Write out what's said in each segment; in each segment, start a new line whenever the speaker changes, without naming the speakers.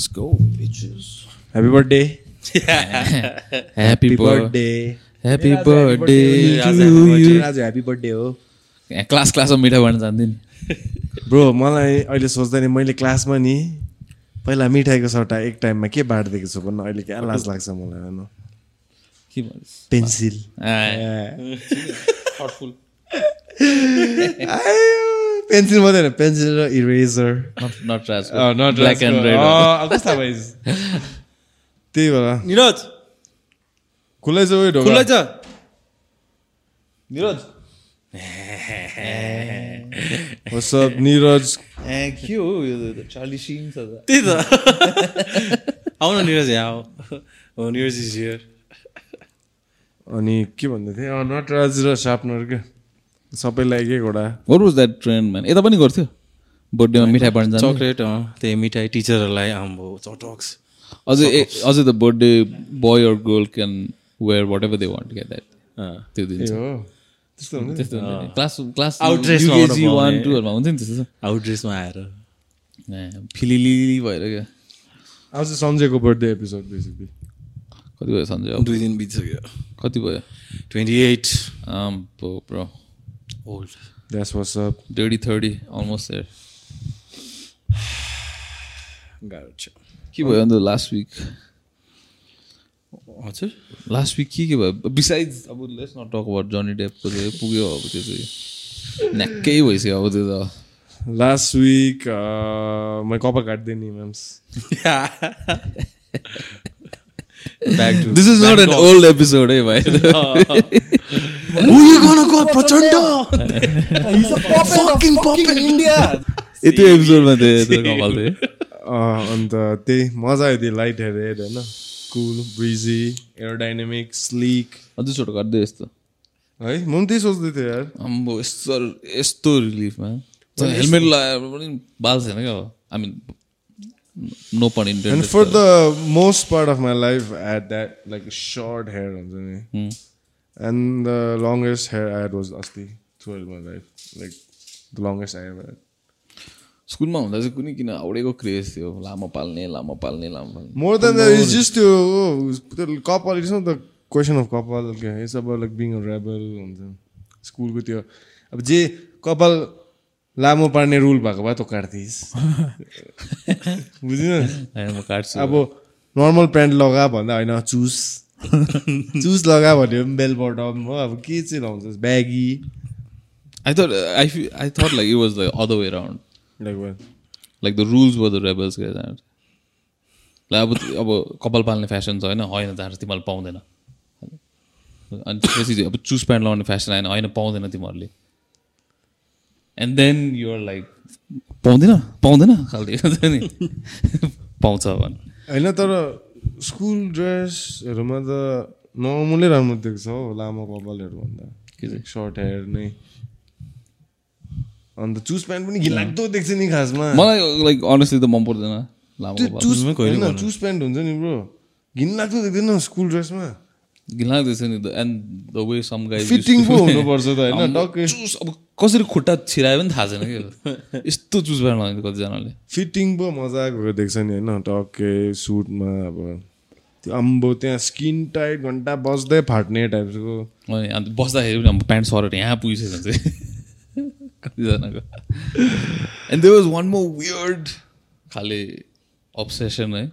Let's go, bitches.
Happy birthday
Happy birthday. Happy birthday. to you.
आज happy birthday हो
class क्लासमा मिठाई बाँड्न जान्थ्यो नि
ब्रो मलाई अहिले सोच्दा नि मैले क्लासमा नि पहिला मिठाईको सट्टा एक टाइममा के बाँडिदिएको छु भन्नु अहिले क्या लाज लाग्छ मलाई हेर्नु
के भन्छ
पेन्सिल पेन्सिल मात्रै होइन पेन्सिल र इरेजर कस्ता भइस त्यही भएर
निरज
खुल्लै छ उयो
खुल्लै छ निरज
सब निरज
ए के हो यो चार्ली सिङ छ त
त्यही त आउ न निरज यहाँ हो निरज इज हियर
अनि के भन्दै थिएँ नटराज र सार्पनर क्या सबैलाई एक एकवटा
what was that trend man यता पनि गर्थ्यो। बर्थडेमा मिठाई बाँड्न जाने
चक्लेट त्यही मिठाई टिचरहरूलाई आम्बो चटक्स।
अझै अझै the birthday boy or girl can wear whatever they want get that त्यो दिन
त्यस्तो।
Class
class
UKG
one.
टूहरूमा हुन्छ नि त्यस्तो।
आउट ड्रेसमा आएर
फिलिलिली भएर क्या।
आज सञ्जयको बर्थडे एपिसोड बेसिकली
कति भयो सन्जय अब?
दुई दिन बितिसक्यो।
कति भयो?
Twenty eight.
I'm bro
old
that's what's up
thirty thirty almost there
गाह्रो
के भयो अन्त लास्ट विक
हजुर
लास्ट विक के के भयो बिसाइड्स अब लेट्स नट टक अबाउट जनी डेपको चाहिँ पुग्यो अब त्यो चाहिँ न्याक्कै भइसक्यो अब त्यो त
लास्ट विक मैले कपाल काट्दै नि म्याम्स
this is not an old episode है भाइ यति एपिसोडमा
अन्त त्यही मजा आयो त्यो लाइट हेयर हेड होइन कुल ब्रिजी एरोडाइनामिक स्लिक
अझै छोटो काट्दै यस्तो
है म पनि त्यही सोच्दै थिएँ यार
अम्बो यस्तो यस्तो रिलिफमा हेलमेट लगाएर पनि बाल छैन क्या I mean no
pun
intended
for the most part of my life at that like short hair हुन्छ नि and the longest hair had was अस्ति through my life like the longest I ever
स्कुलमा हुँदा चाहिँ कुनै किन हाउडेको craze थियो लामो पाल्ने लामो पाल्ने लामो पाल्ने।
मोर देन इज जस्ट त्यो कपाल it's not the question of कपाल इट्स अब लाइक बिङ अ रेबल हुन्छ स्कुलको त्यो अब जे कपाल लामो पार्ने रुल भएको भए तँ काट्थिस् बुझिन
म काट्छु।
अब नर्मल प्यान्ट लगा भन्दा होइन चुस। चुस लगा भन्यो पनि बेल बटम हो। अब के चाहिँ लाउँछस्
baggy. I thought I feel I thought like it was the other way
round
like like the rules were the rebels like अब अब कपाल पाल्ने फेसन छ होइन होइन जहाँ तिमीहरूले पाउँदैन। अनि त्यसपछि अब चुज प्यान्ट लगाउने फेसन आएन होइन पाउँदैन तिमीहरूले। एन्ड देन युआर लाइक पाउँदैन? पाउँदैन? खालि हुन्छ नि पाउँछ भने।
होइन तर स्कुल ड्रेसहरूमा त नर्मलै राम्रो देख्छ हौ लामो कपालहरू भन्दा। सर्ट हेयर नै। अन्त चुस प्यान्ट पनि घिलाग्दो देख्छ नि खासमा।
मलाई लाइक अनेस्टली त मन पर्दैन लामो
चुस प्यान्ट हुन्छ नि ब्रो। घिनलाग्दो देख्दैन स्कुल ड्रेसमा
घिलाग्दैछ नि and the way some guy
fitting पो हुनुपर्छ त होइन?
चुस अब कसरी खुट्टा छिरायो पनि थाहा छैन कि यस्तो चुज प्यान्ट लगाउँछ कतिजनाले।
फिटिङ पो मजाको देख्छ नि होइन? टक्कै सुटमा अब त्यो अम्बो त्यहाँ स्किन टाइट घन्टा बस्दै फाट्ने टाइपको
अनि अन्त बस्दाखेरि पनि अब प्यान्ट सरेर यहाँ भने चाहिँ कतिजनाको। And there was one more weird खाले अब्सेसन है।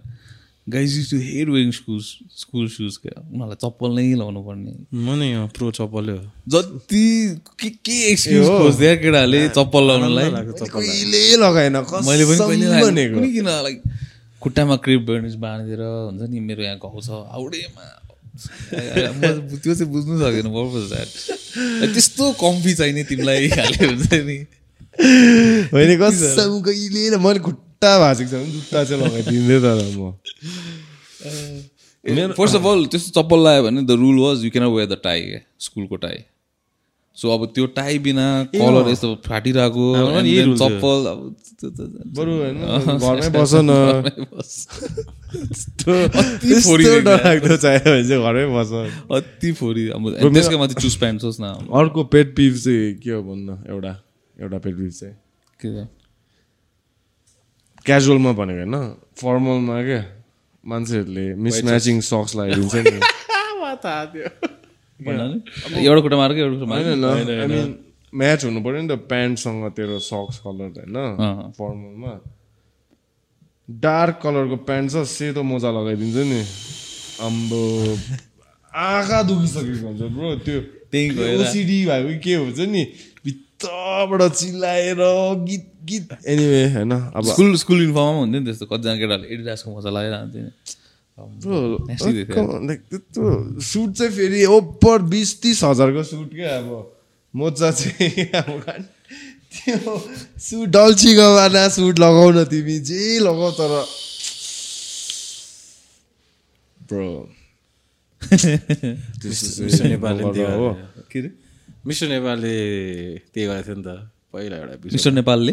Guys use to had wearing school school shoes क्या? उनीहरूलाई चप्पल नै लाउनु पर्ने
म नि प्रो चप्पलै हो।
जति के के एक्सक्युज खोज्दै केटाहरूले चप्पल लाउनुलाई
कहिले लगाएन
मैले पनि
भनेको।
कुनै किन लाइक खुट्टामा क्रिप बेर्निस बाँधेर हुन्छ नि मेरो यहाँ घाउ छ हाउडेमा त्यो चाहिँ बुझ्नु सकेन पर्पज द्याट त्यस्तो कम्फी चाहिने तिमीलाई खाले हुन्छ नि।
होइन कसम कहिले मैले खुट्टा भाँचेको छ भने जुत्ता चाहिँ लगाइदिँदै तर म
फर्स्ट अफ अल त्यस्तो चप्पल लगायो भने the rule was you can wear the tie क्या स्कुलको टाई सो अब त्यो टाई बिना कलर यस्तो फाटिरहेको। चप्पल अब
बरु होइन घरमै बस न डरलाग्दो चाहियो भने चाहिँ घरमै बस
अति फोरी अब त्यसको माथि चुज प्यान्ट सोच न
अर्को पेट पिभ चाहिँ के हो भन्नु एउटा एउटा पेट पिभ चाहिँ
के?
क्याजुअलमा भनेको होइन? फर्मलमा क्या मान्छेहरूले मिसम्याचिङ सक्स लगाइदिन्छ नि?
एउटा एउटा खुट्टा मार्क
होइन आई मिन म्याच हुनु पऱ्यो नि त प्यान्टसँग तेरो सक्स कलर होइन। फर्मलमा डार्क कलरको प्यान्ट छ सेतो मोजा लगाइदिन्छ नि। अम्बो। आँखा दुखिसकेको हुन्छ ब्रो त्यो
त्यही।
ओसिडी भएको के हुन्छ नि? भित्रबाट चिल्लाएर गीत गीत। एनिवे होइन अब
स्कुल स्कुल युनिफर्ममा हुन्थ्यो नि त्यस्तो कतिजना केटाहरूले एडिडासको मोजा लगाइरहन्थ्यो नि।
त्यत्रो सुट चाहिँ फेरि ओभर बिस तिस हजारको सुट क्या अब मोजा चाहिँ अब त्यो सुट डल्ची गवाना सुट लगाउन तिमी जे लगाऊ तर ब्रो।
त्यही
हो
के अरे मिस्टर नेपालले त्यही गरेको थियो नि त पहिला एउटा।
मिस्टर नेपालले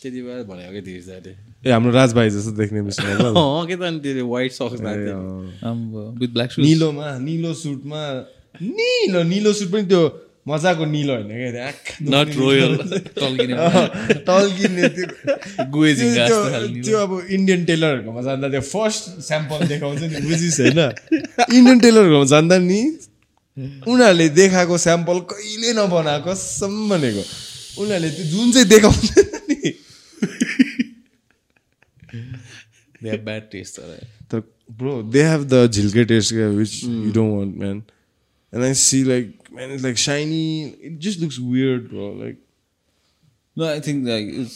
त्यति बेला भनेको क्या तिर्जाले
ए हाम्रो राजभाइ जस्तो देख्ने मिस नेपाल
अँ के त अनि त्यो
white socks.
With black shoes
निलोमा निलो सुटमा निलो निलो सुट पनि त्यो मजाको निलो होइन क्या
नट रोयल
टल्किने
त्यो। अब इन्डियन टेलरहरूकोमा जाँदा त्यो फर्स्ट स्याम्पल देखाउँछ नि बुझिस् होइन। इन्डियन टेलरहरूकोमा जाँदा नि उनीहरूले देखाएको स्याम्पल कहिले नबनाएको सम भनेको उनीहरूले त्यो जुन चाहिँ देखाउँछ नि।
दे ब्याड टेस्ट तर
bro they have the झिल्के taste which you don't want man and I see like man is like shiny it just looks weird bro like
No, I think like it's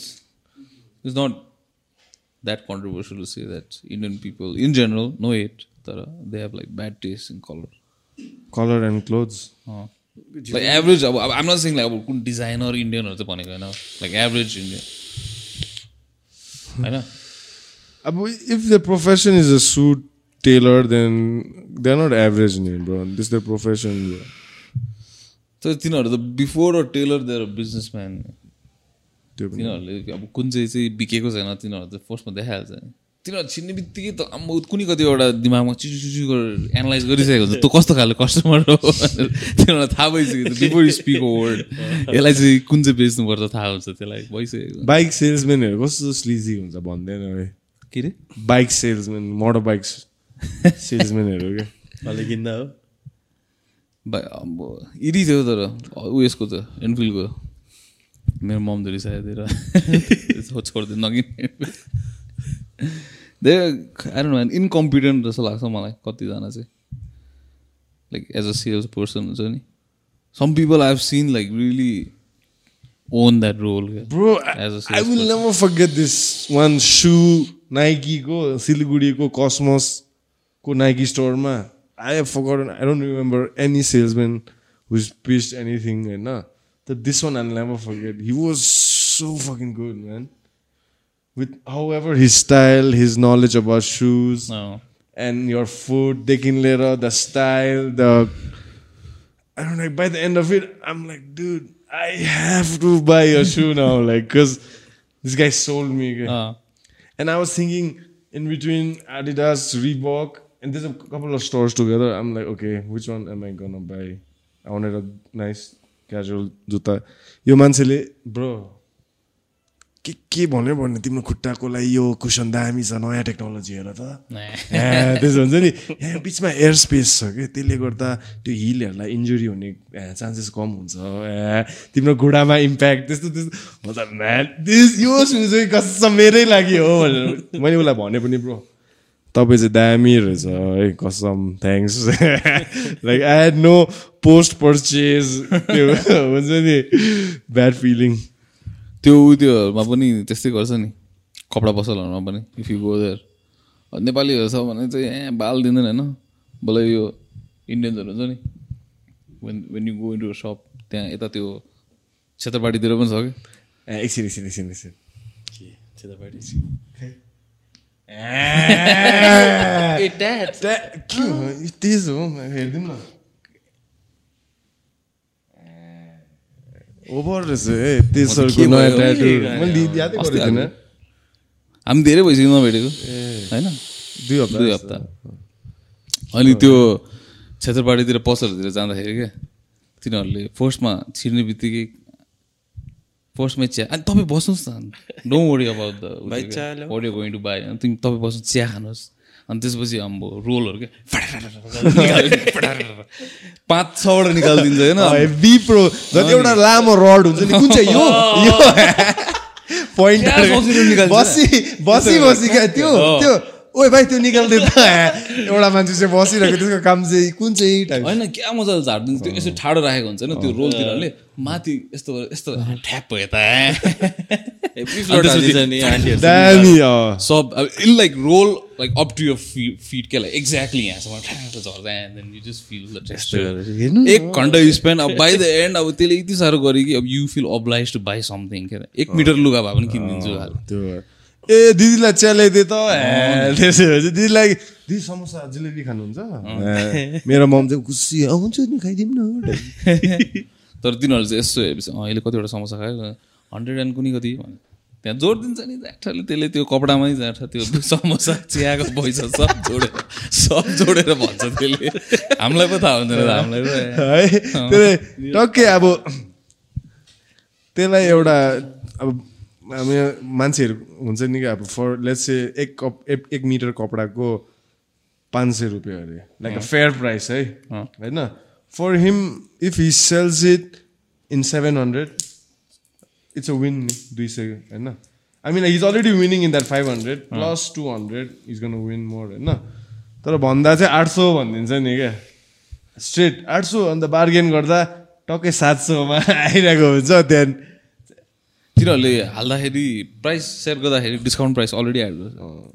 it's not that controversial to say that Indian people in general know it. Uh, they have like bad taste in color.
Colour and
clothes like average, अब अब- I'm not saying like अब कुन designer इन्डियनहरू चाहिँ भनेको होइन। Like average Indian होइन?
अब if the profession is a suit tailor then they are not average in bro this the profession
तर तिनीहरू त before a tailor
there businessman
तिनीहरूले अब कुन चाहिँ चाहिँ बिकेको छैन तिनीहरू त फर्स्टमा देखाइहाल्छ। नि तिनीहरू छिन्ने बित्तिकै त आम्बो कुनै कतिवटा दिमागमा चिचु चिचु गरेर एनालाइज गरिसकेको हुन्छ तँ कस्तो खाले कस्टमर हो भनेर तिनीहरूलाई थाहा भइसक्यो बिफोर स्पिक वर्ड यसलाई चाहिँ कुन चाहिँ बेच्नुपर्छ थाहा हुन्छ त्यसलाई भइसकेको
बाइक सेल्सम्यानहरू कस्तो स्लिजी हुन्छ भन्दैन है
के अरे
बाइक सेल्सम्यान मोटर बाइक सेल्सम्यानहरू क्या
मैले किन्दा हो
अब इरी थियो तर उयसको त एनफिल्डको मेरो मम धेरै सायद छोडिदिनु नकिन धेरै आएर इनकम्पिटेन्ट जस्तो लाग्छ मलाई कतिजना चाहिँ। Like as a sales person हुन्छ नि some people I have seen like really own
that
role bro
I will never forget this one shoe नाइकीको सिलगढीको कसमसको नाइकी स्टोरमा I have forgotten I don't remember any salesman who's pissed anything होइन त this one I never forget he was so fucking good man With however his style his knowledge about shoes and your food, taking later the style, the I don't know. By the end of it, I'm like, dude, I have to buy a shoe now, like, cause this guy sold me. okay? And I was thinking in between Adidas, Reebok, and there's a couple of stores together. I'm like, okay, which one am I gonna buy? I wanted a nice casual जुत्ता यो मान्छेले bro के के भन्यो भन्ने तिम्रो खुट्टाको लागि यो कुसन दामी छ नयाँ टेक्नोलोजी हेर त। त्यसो हुन्छ नि यहाँ बिचमा एयर स्पेस छ कि? त्यसले गर्दा त्यो हिलहरूलाई इन्जुरी हुने चान्सेस कम हुन्छ तिम्रो घुँडामा इम्प्याक्ट त्यस्तो त्यस्तो। दिस यो सुन्नु चाहिँ कसम मेरै लागि हो भनेर। मैले उसलाई भने पनि ब्रो तपाईँ चाहिँ दामी रहेछ है कसम thanks like I had no post purchase त्यो हुन्छ नि ब्याड फिलिङ
त्यो उ त्योहरूमा पनि त्यस्तै गर्छ नि। कपडा पसलहरूमा पनि इफ यु गो देयर नेपालीहरू छ भने चाहिँ ए बाल दिँदैन होइन। बल्ल यो इन्डियन्सहरू हुन्छ नि। When when you go into shop त्यहाँ यता त्यो क्षेत्रपाटीतिर पनि छ कि?
एकछिन एकछिन एकछिन एकछिन।
के? क्षेत्रपाटी?
तेज हो? हेरिदिउँ न। ओभर रहेछ सरको
के
नयाँ? ट्याटु मैले यादै गरेको।
हामी धेरै भइसक्यो नभेटेको होइन?
दुई हप्ता.
दुई हप्ता. अनि त्यो क्षेत्रपाटीतिर पसलहरूतिर जाँदाखेरि क्या तिनीहरूले फर्स्टमा छिर्ने बित्तिकै फर्स्टमै चिया अनि तपाईँ बस्नुहोस् न।
Don't worry
about the going to buy तपाईँ बस्नु चिया खानुहोस्। अनि त्यसपछि अब रोलहरू के पाँच छवटा निकालिदिन्छ होइन
हेभी प्रो जति एउटा लामो रड हुन्छ नि कुन चाहिँ यो? यो पोइन्ट? बसी बसी बसी क्या त्यो त्यो ओए भाइ त्यो निकाल्दै त एउटा मान्छे चाहिँ बसिरहेको त्यसको काम चाहिँ कुन चाहिँ टाइप
होइन क्या मजाले झारिदिन्छ त्यो यसो ठाडो राखेको हुन्छ होइन त्यो रोल तिनीहरूले माथि यस्तो यस्तो ठ्याप भयो त। सब अब in like roll like up to your feet क्या लाइक एक्ज्याक्टली यहाँसम्म ठ्याक्क झर्दा then you just feel the texture
हेर्नु
एक घन्टा यु स्पेन्ड अब बाई द एन्ड अब त्यसले यति साह्रो गर्यो कि अब you feel obliged to buy something के अरे। एक मिटर लुगा भए पनि किनिदिन्छु हाल।
त्यो ए दिदीलाई च्यालाइदिए त। त्यसो भए चाहिँ दिदीलाई दिदी समोसा जिलेबी खानुहुन्छ? मेरो मम चाहिँ खुसी हुन्छ नि खाइदिउँ न।
तर तिनीहरू चाहिँ यसो हेरेपछि अहिले कतिवटा समोसा खायो हन्ड्रेड एन्ड कुनै कति भन्यो। त्यहाँ जोड दिन्छ नि ज्याठले त्यसले त्यो कपडामै ज्याठ त्यो समोसा चियाको पैसा सब जोडेर सब जोडेर भन्छ त्यसले। हामीलाई पो थाहा हुँदैन हामीलाई
है त्यसले टक्कै अब त्यसलाई एउटा अब हामी मान्छेहरू हुन्छ नि कि अब फर लेट्स से एक कप एक एक मिटर कपडाको पाँच सय रुपियाँ अरे। Like a. फेयर प्राइस है? होइन? For him if he sells it in seven hundred it's a win नि दुई सय होइन? I mean is already winning in that five hundred plus two hundred is gonna win more होइन? तर भन्दा चाहिँ आठ सौ भनिदिन्छ नि क्या। स्ट्रेट आठ सौ अन्त बार्गेन गर्दा टक्कै सात सौमा आइरहेको हुन्छ त्यहाँदेखि
तिनीहरूले हाल्दाखेरि प्राइस सेयर गर्दाखेरि डिस्काउन्ट प्राइस अलरेडी आएको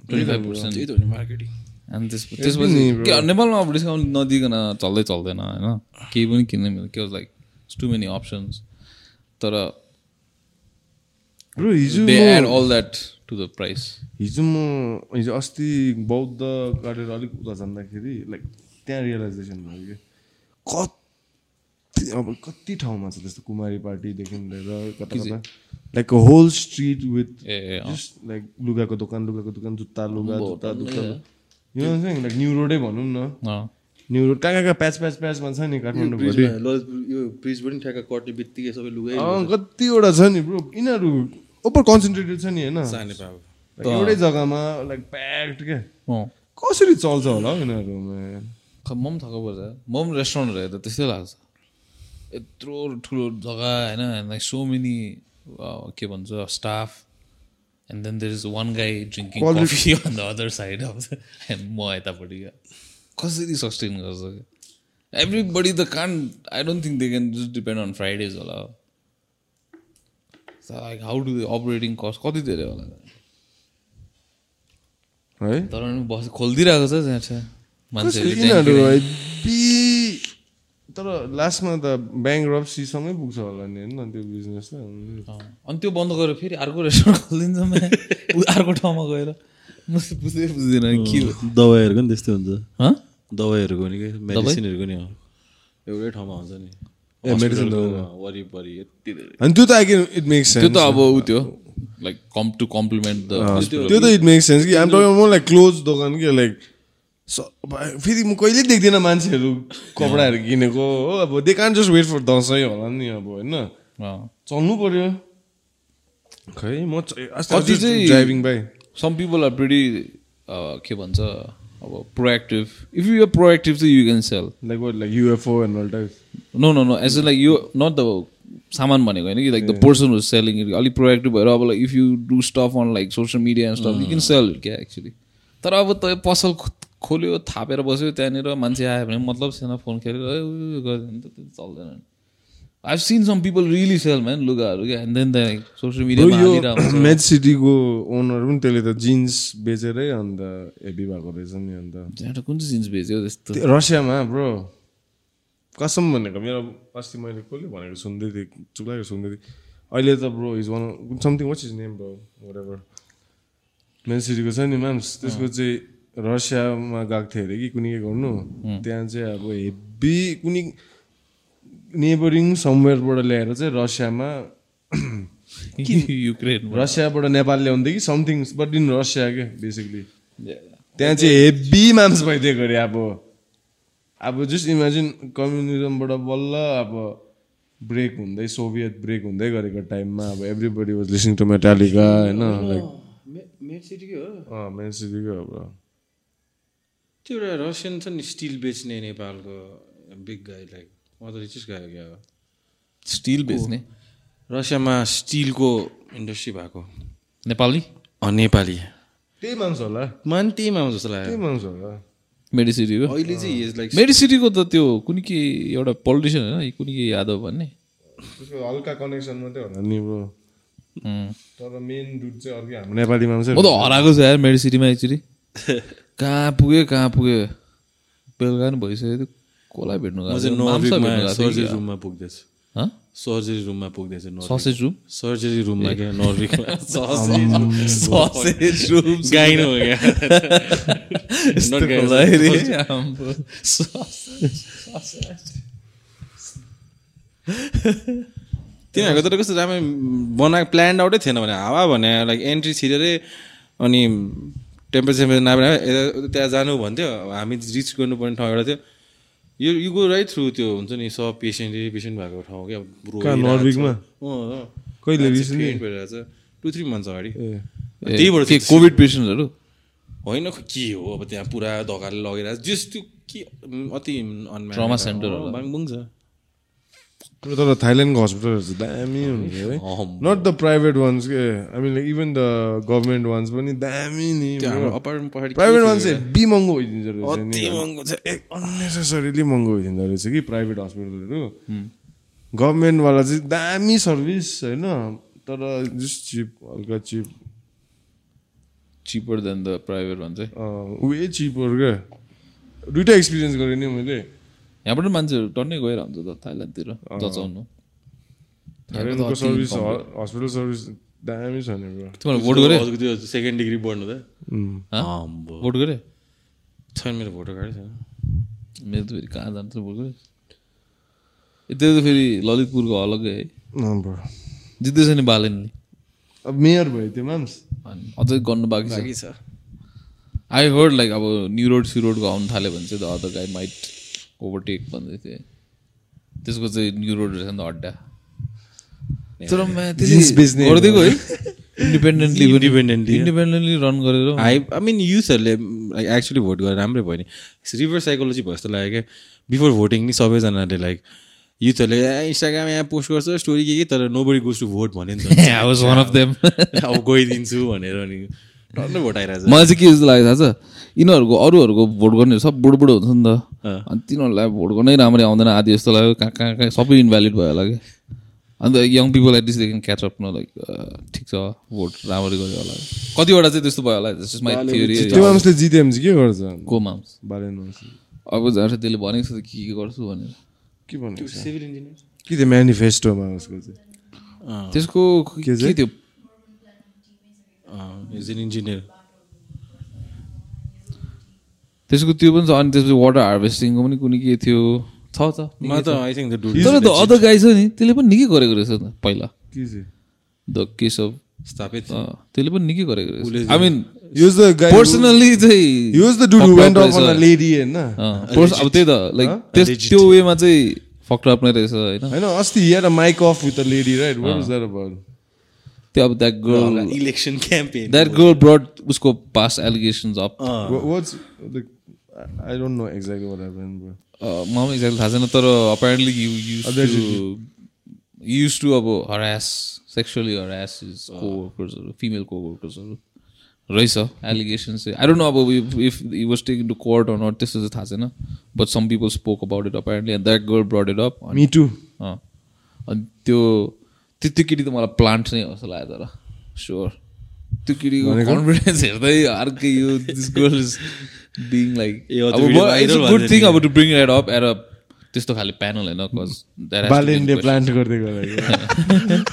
ट्वेन्टी फाइभ पर्सेन्ट
त्यही त हो नि मार्केटिङ
अनि त्यसपछि नेपालमा अब डिस्काउन्ट नदिकन चल्दै चल्दैन होइन? केही पनि किन्नु मिल्दैन के लाइक टु मेनी अप्सन्स तर all that to the price
हिजो म हिजो अस्ति बौद्ध काटेर अलिक उता जाँदाखेरि लाइक त्यहाँ रियलाइजेसन भयो कि। कति अब कति ठाउँमा छ त्यस्तो कुमारी पार्टीदेखि लिएर कता कता? लाइक होल स्ट्रिट विथ
अँ।
जस्ट लाइक लुगाको दोकान लुगाको दोकान जुत्ता लुगा जुत्ता जुत्ता यो लाइक न्यु रोडै भनौँ न।
अँ।
न्यु रोड कहाँ कहाँ प्याच प्याच प्याचमा छ नि काठमाडौँ भरि
ललितपुर यो ब्रिज पनि ठ्याक्क कट्ने बित्तिकै सबै लुगै
अँ कतिवटा छ नि ब्रो यिनीहरू ओपर कन्सन्ट्रेटेड छ नि होइन? एउटै जग्गामा लाइक प्याक्ड क्या
अँ।
कसरी चल्छ होला हौ यिनीहरूमा
ख- म पनि थक्क पर्छ। म पनि रेस्टुरेन्टहरू हेर्दा त्यस्तै लाग्छ। यत्रो ठुलो जग्गा होइन? लाइक सो मेनी के भन्छ staff and then there is one
guy
drinking coffee on the other side and म यतापट्टि कसरी सस्टेन गर्छ एभ्री बडी द कान I don't think they can just depend on Fridays होला like how do operating cost कति धेरै होला
है
तर पनि बस खोलिदिइरहेको छ त्यहाँ छ मान्छेहरूले
हेब्बी तर लास्टमा त ब्याङ्क रप्सीसँगै पुग्छ होला नि होइन? त्यो बिजनेस त।
अनि त्यो बन्द गरेर फेरि अर्को रेस्टुरेन्ट खोलिदिन्छ। उ- अर्को ठाउँमा गएर। म बुझ्दै बुझ्दैन के हो।
दबाईहरूको नि त्यस्तै हुन्छ।
हँ?
दबाईहरूको नि के? मेडिसिनहरूको नि एउटै ठाउँमा हुन्छ नि।
ए,
हस्पिटलको वरिपरि यति धेरै।
अनि त्यो त आई क्यान इट मेक्स
त्यो
सेन्स
त अब ऊ त्यो like come to compliment the
त्यो त इट मेक्स सेन्स कि I'm talking more like close दोकान कि लाइक फेरि म कहिले देख्दिनँ मान्छेहरू कपडाहरू किनेको? हो अब they can just wait for Dashain होला नि अब होइन? चल्नु पर्यो। खै म
कति चाहिँ-
driving by
some people are pretty के भन्छ अब proactive if you are proactive चाहिँ you can sell
like what like UFO and all type
no no no as a like यो नट द सामान भनेको होइन कि like the person was selling it अलिक प्रोएक्टिभ भएर अब like if you do stuff on like social media and stuff you can sell it क्या actually तर अब त पसल खोल्यो थापेर बस्यो त्यहाँनिर मान्छे आयो भने मतलब छैन फोन खेलेर गरिदियो भने त त्यो चल्दैन I seen some people really sell man लुगाहरू क्या? एन्ड देन सोसियल मिडियामा हालिरहेको हुन्छ
मेड सिटीको ओनर पनि त्यसले त जिन्स बेचेरै अन्त हेभी भएको रहेछ नि अन्त।
त्यहाँबाट कुन चाहिँ जिन्स बेच्यो त्यस्तो?
त्यो रसियामा ब्रो। कसम भनेको मेरो अस्ति मैले कसले भनेको सुन्दै थिएँ चुप्लाएको सुन्दै थिएँ। अहिले त bro is one something what's is name bro wherever man सिटीको छ नि म्याम्स त्यसको चाहिँ रसियामा गएको थियो अरे कि कुनै के गर्नु। त्यहाँ चाहिँ अब हेभी कुनै नेबरिङ समवेयरबाट ल्याएर चाहिँ रसियामा
युक्रेन
रसियाबाट नेपाल ल्याउँदै कि समथिङ बट इन रसिया क्या बेसिकली त्यहाँ चाहिँ हेभी माम्स भइदिएको अरे अब। अब जस्ट इमेजिन कम्युनिजमबाट बल्ल अब ब्रेक हुँदै सोभियत ब्रेक हुँदै गरेको टाइममा अब everybody was listening to Metallica होइन लाइक
मेड सिटीकै हो?
मेन सिटीको अब
त्यो एउटा रसियन छ नि स्टिल बेच्ने नेपालको बिग गाई लाइक म त रिचेस्ट गाई क्या हो?
स्टिल बेच्ने?
रसियामा स्टिलको इन्डस्ट्री भएको।
नेपाली?
अँ, नेपाली।
त्यही मान्छ होला।
मान त्यहीमा आउँछ जस्तो लाग्यो।
त्यही मान्छ होला।
मेडिसिटीको?
अहिले चाहिँ इज लाइक
मेडिसिटीको त त्यो कुनै के एउटा पोलिटिसियन होइन कुनै के यादव भन्ने।
हल्का कनेक्सन मात्रै होला नि ब्रो. तर मेन दुध चाहिँ अर्कै हाम्रो नेपालीमा
म त हराएको छ यार मेडिसिटीमा एकचोटि कहाँ पुग्यो कहाँ पुग्यो? बेलुका नि भइसक्यो त्यो कसलाई भेट्नु
सर्जरी? रुममा पुग्दैछु।
हँ?
सर्जरी रुममा पुग्दैछु नर्वे
ससेज रुम?
सर्जरी रुममा क्या? नर्वेमा
ससेज रुम।
गाई न हो क्या? Not guy, तिनीहरूको तर कस्तो राम्रो बनाएको प्लान्ड आउटै थिएन भने हावा भने लाइक एन्ट्री छिरेरै अनि टेम्परेचर नभए यता त्यहाँ जानु भन्थ्यो। हामी रिच गर्नुपर्ने ठाउँ एउटा थियो। यो यु गो राइट थ्रु त्यो हुन्छ नि सब पेसेन्ट पेसेन्ट भएको ठाउँ क्या
कहाँ, नर्वेमा? कहिले?
टु थ्री मन्थ्स अगाडि। त्यहीबाट
के कोभिड पेसेन्टहरू?
होइन के हो? अब त्यहाँ पुरा धकाले लगेर जस त्यो के अति
होला।
बाङबुङ छ।
तर थाइल्यान्डको हस्पिटलहरू चाहिँ दामी हुन्छ है नट द प्राइभेट वान्स के I mean even the government ones पनि दामी नि प्राइभेट वान्स चाहिँ बी महँगो भइदिन्छ रहेछ नि
महँगो
अननेसेसरीली महँगो भइदिँदो रहेछ कि प्राइभेट हस्पिटलहरू गभर्मेन्टवाला चाहिँ दामी सर्भिस होइन तर जस्ट चिप हल्का cheap
cheaper then the private भन्छ
वे चिपर क्या दुइटा एक्सपिरियन्स गरेँ नि मैले
यहाँबाट मान्छेहरू टन्नै गएर हुन्छ त थाइल्यान्डतिर जचाउनु।
थाइल्यान्डको सर्भिस हस्पिटल सर्भिस दामी छ नि ब्रो।
तिमीहरू भोट गरे?
हजुरको त्यो सेकेन्ड डिग्री बढ्नु त।
भोट गरे?
छैन मेरो भोटर कार्ड छैन
मेरो त फेरि कहाँ जान्छ भोट गरे? ए, त्यो त फेरि ललितपुरको अलग्गै है। जित्दैछ नि बालेनले
अब मेयर भयो त्यो माम्स
अझै गर्नु बाँकी छ। आई हर्ड लाइक अब न्यु रोड सिरोडको आउनु थाल्यो भने चाहिँ the other guy might overtake भन्दै थिएँ त्यसको चाहिँ न्यु रोड रहेछ नि त अड्डा तर गरिदिएको है इन्डिपेन्डेन्टली
yeah.
इन्डिपेन्डेन्टली रन गरेर
आई आई मिन युथहरूले लाइक एक्चुली भोट गरेर राम्रै भयो नि रिभर्स साइकोलोजी भयो जस्तो लाग्यो क्या बिफोर भोटिङ नि सबैजनाले लाइक युथहरूले इन्स्टाग्राम यहाँ पोस्ट गर्छ स्टोरी के के तर nobody goes to vote भन्यो नि त
I was one of them
अब गइदिन्छु भनेर अनि टन्नै भोट आइरहेछ
मलाई चाहिँ के जस्तो लाग्यो थाहा छ यिनीहरूको अरूहरूको भोट गर्नेहरू सब बुढो बुढो हुन्छ नि त। अनि तिनीहरूलाई भोट गर्नै राम्ररी आउँदैन। आदि जस्तो लाग्यो कहाँ कहाँ कहाँ सबै इन्भ्यालिड भयो होला कि। अन्त young people at least they can catch up न लाइक ठिक छ भोट राम्ररी गऱ्यो होला। कतिवटा चाहिँ त्यस्तो भयो होला जस्ट माई
त्यो
थियो
माम्सले जित्यो भने चाहिँ के गर्छ?
को माम्स अब जान्छ त्यसले भनेको छ त के के गर्छु भनेर।
के भनेको छ?
Civil engineer.
के थियो मेनिफेस्टोमा उसको चाहिँ?
त्यसको
के?
थियो
इज एन इन्जिनियर।
त्यसको त्यो पनि छ अनि त्यसपछि वाटर हार्भेस्टिङको पनि कुनै के थियो। छ छ।
म त
तर त अदर गाई छ नि त्यसले पनि निकै गरेको रहेछ त पहिला। द केस अफ
स्थापित
त्यसले पनि निकै गरेको रहेछ। I mean
use the guy
personally चाहिँ
use the dude
fucked
went
up
off on a
रहेछ।
लेडी होइन?
अँ, पर्स- अब त्यही त लाइक त्यस त्यो वेमा चाहिँ फक्टर नै रहेछ होइन।
होइन अस्ति here a mic off with a lady right what is that about
त्यो अब that girl
election campaign
that girl brought उसको past allegations
up what's I don't know exactly what happen
मलाई पनि एक्ज्याक्टली थाहा छैन तर apparently you use use to अब harass sexually harass is कोवर्कर्सहरू फिमेल कोवर्कर्सहरू रहेछ एलिगेसन्स चाहिँ। आई डोन्ट नो अब if you was taking to court or not त्यस्तो चाहिँ थाहा छैन। But some people spoke about it apparently and that girl brought it
up me
too अनि त्यो त्यो त्यो केटी त मलाई प्लान्ट नै हो जस्तो लाग्यो तर स्योर त्यो केटीको कन्फिडेन्स हेर्दै अर्कै यो
this girl is
being
like
good
thing.
अब to bring it up at a त्यस्तो खाले प्यानल होइन कज
बालेनले प्लान्ट गर्दै गएर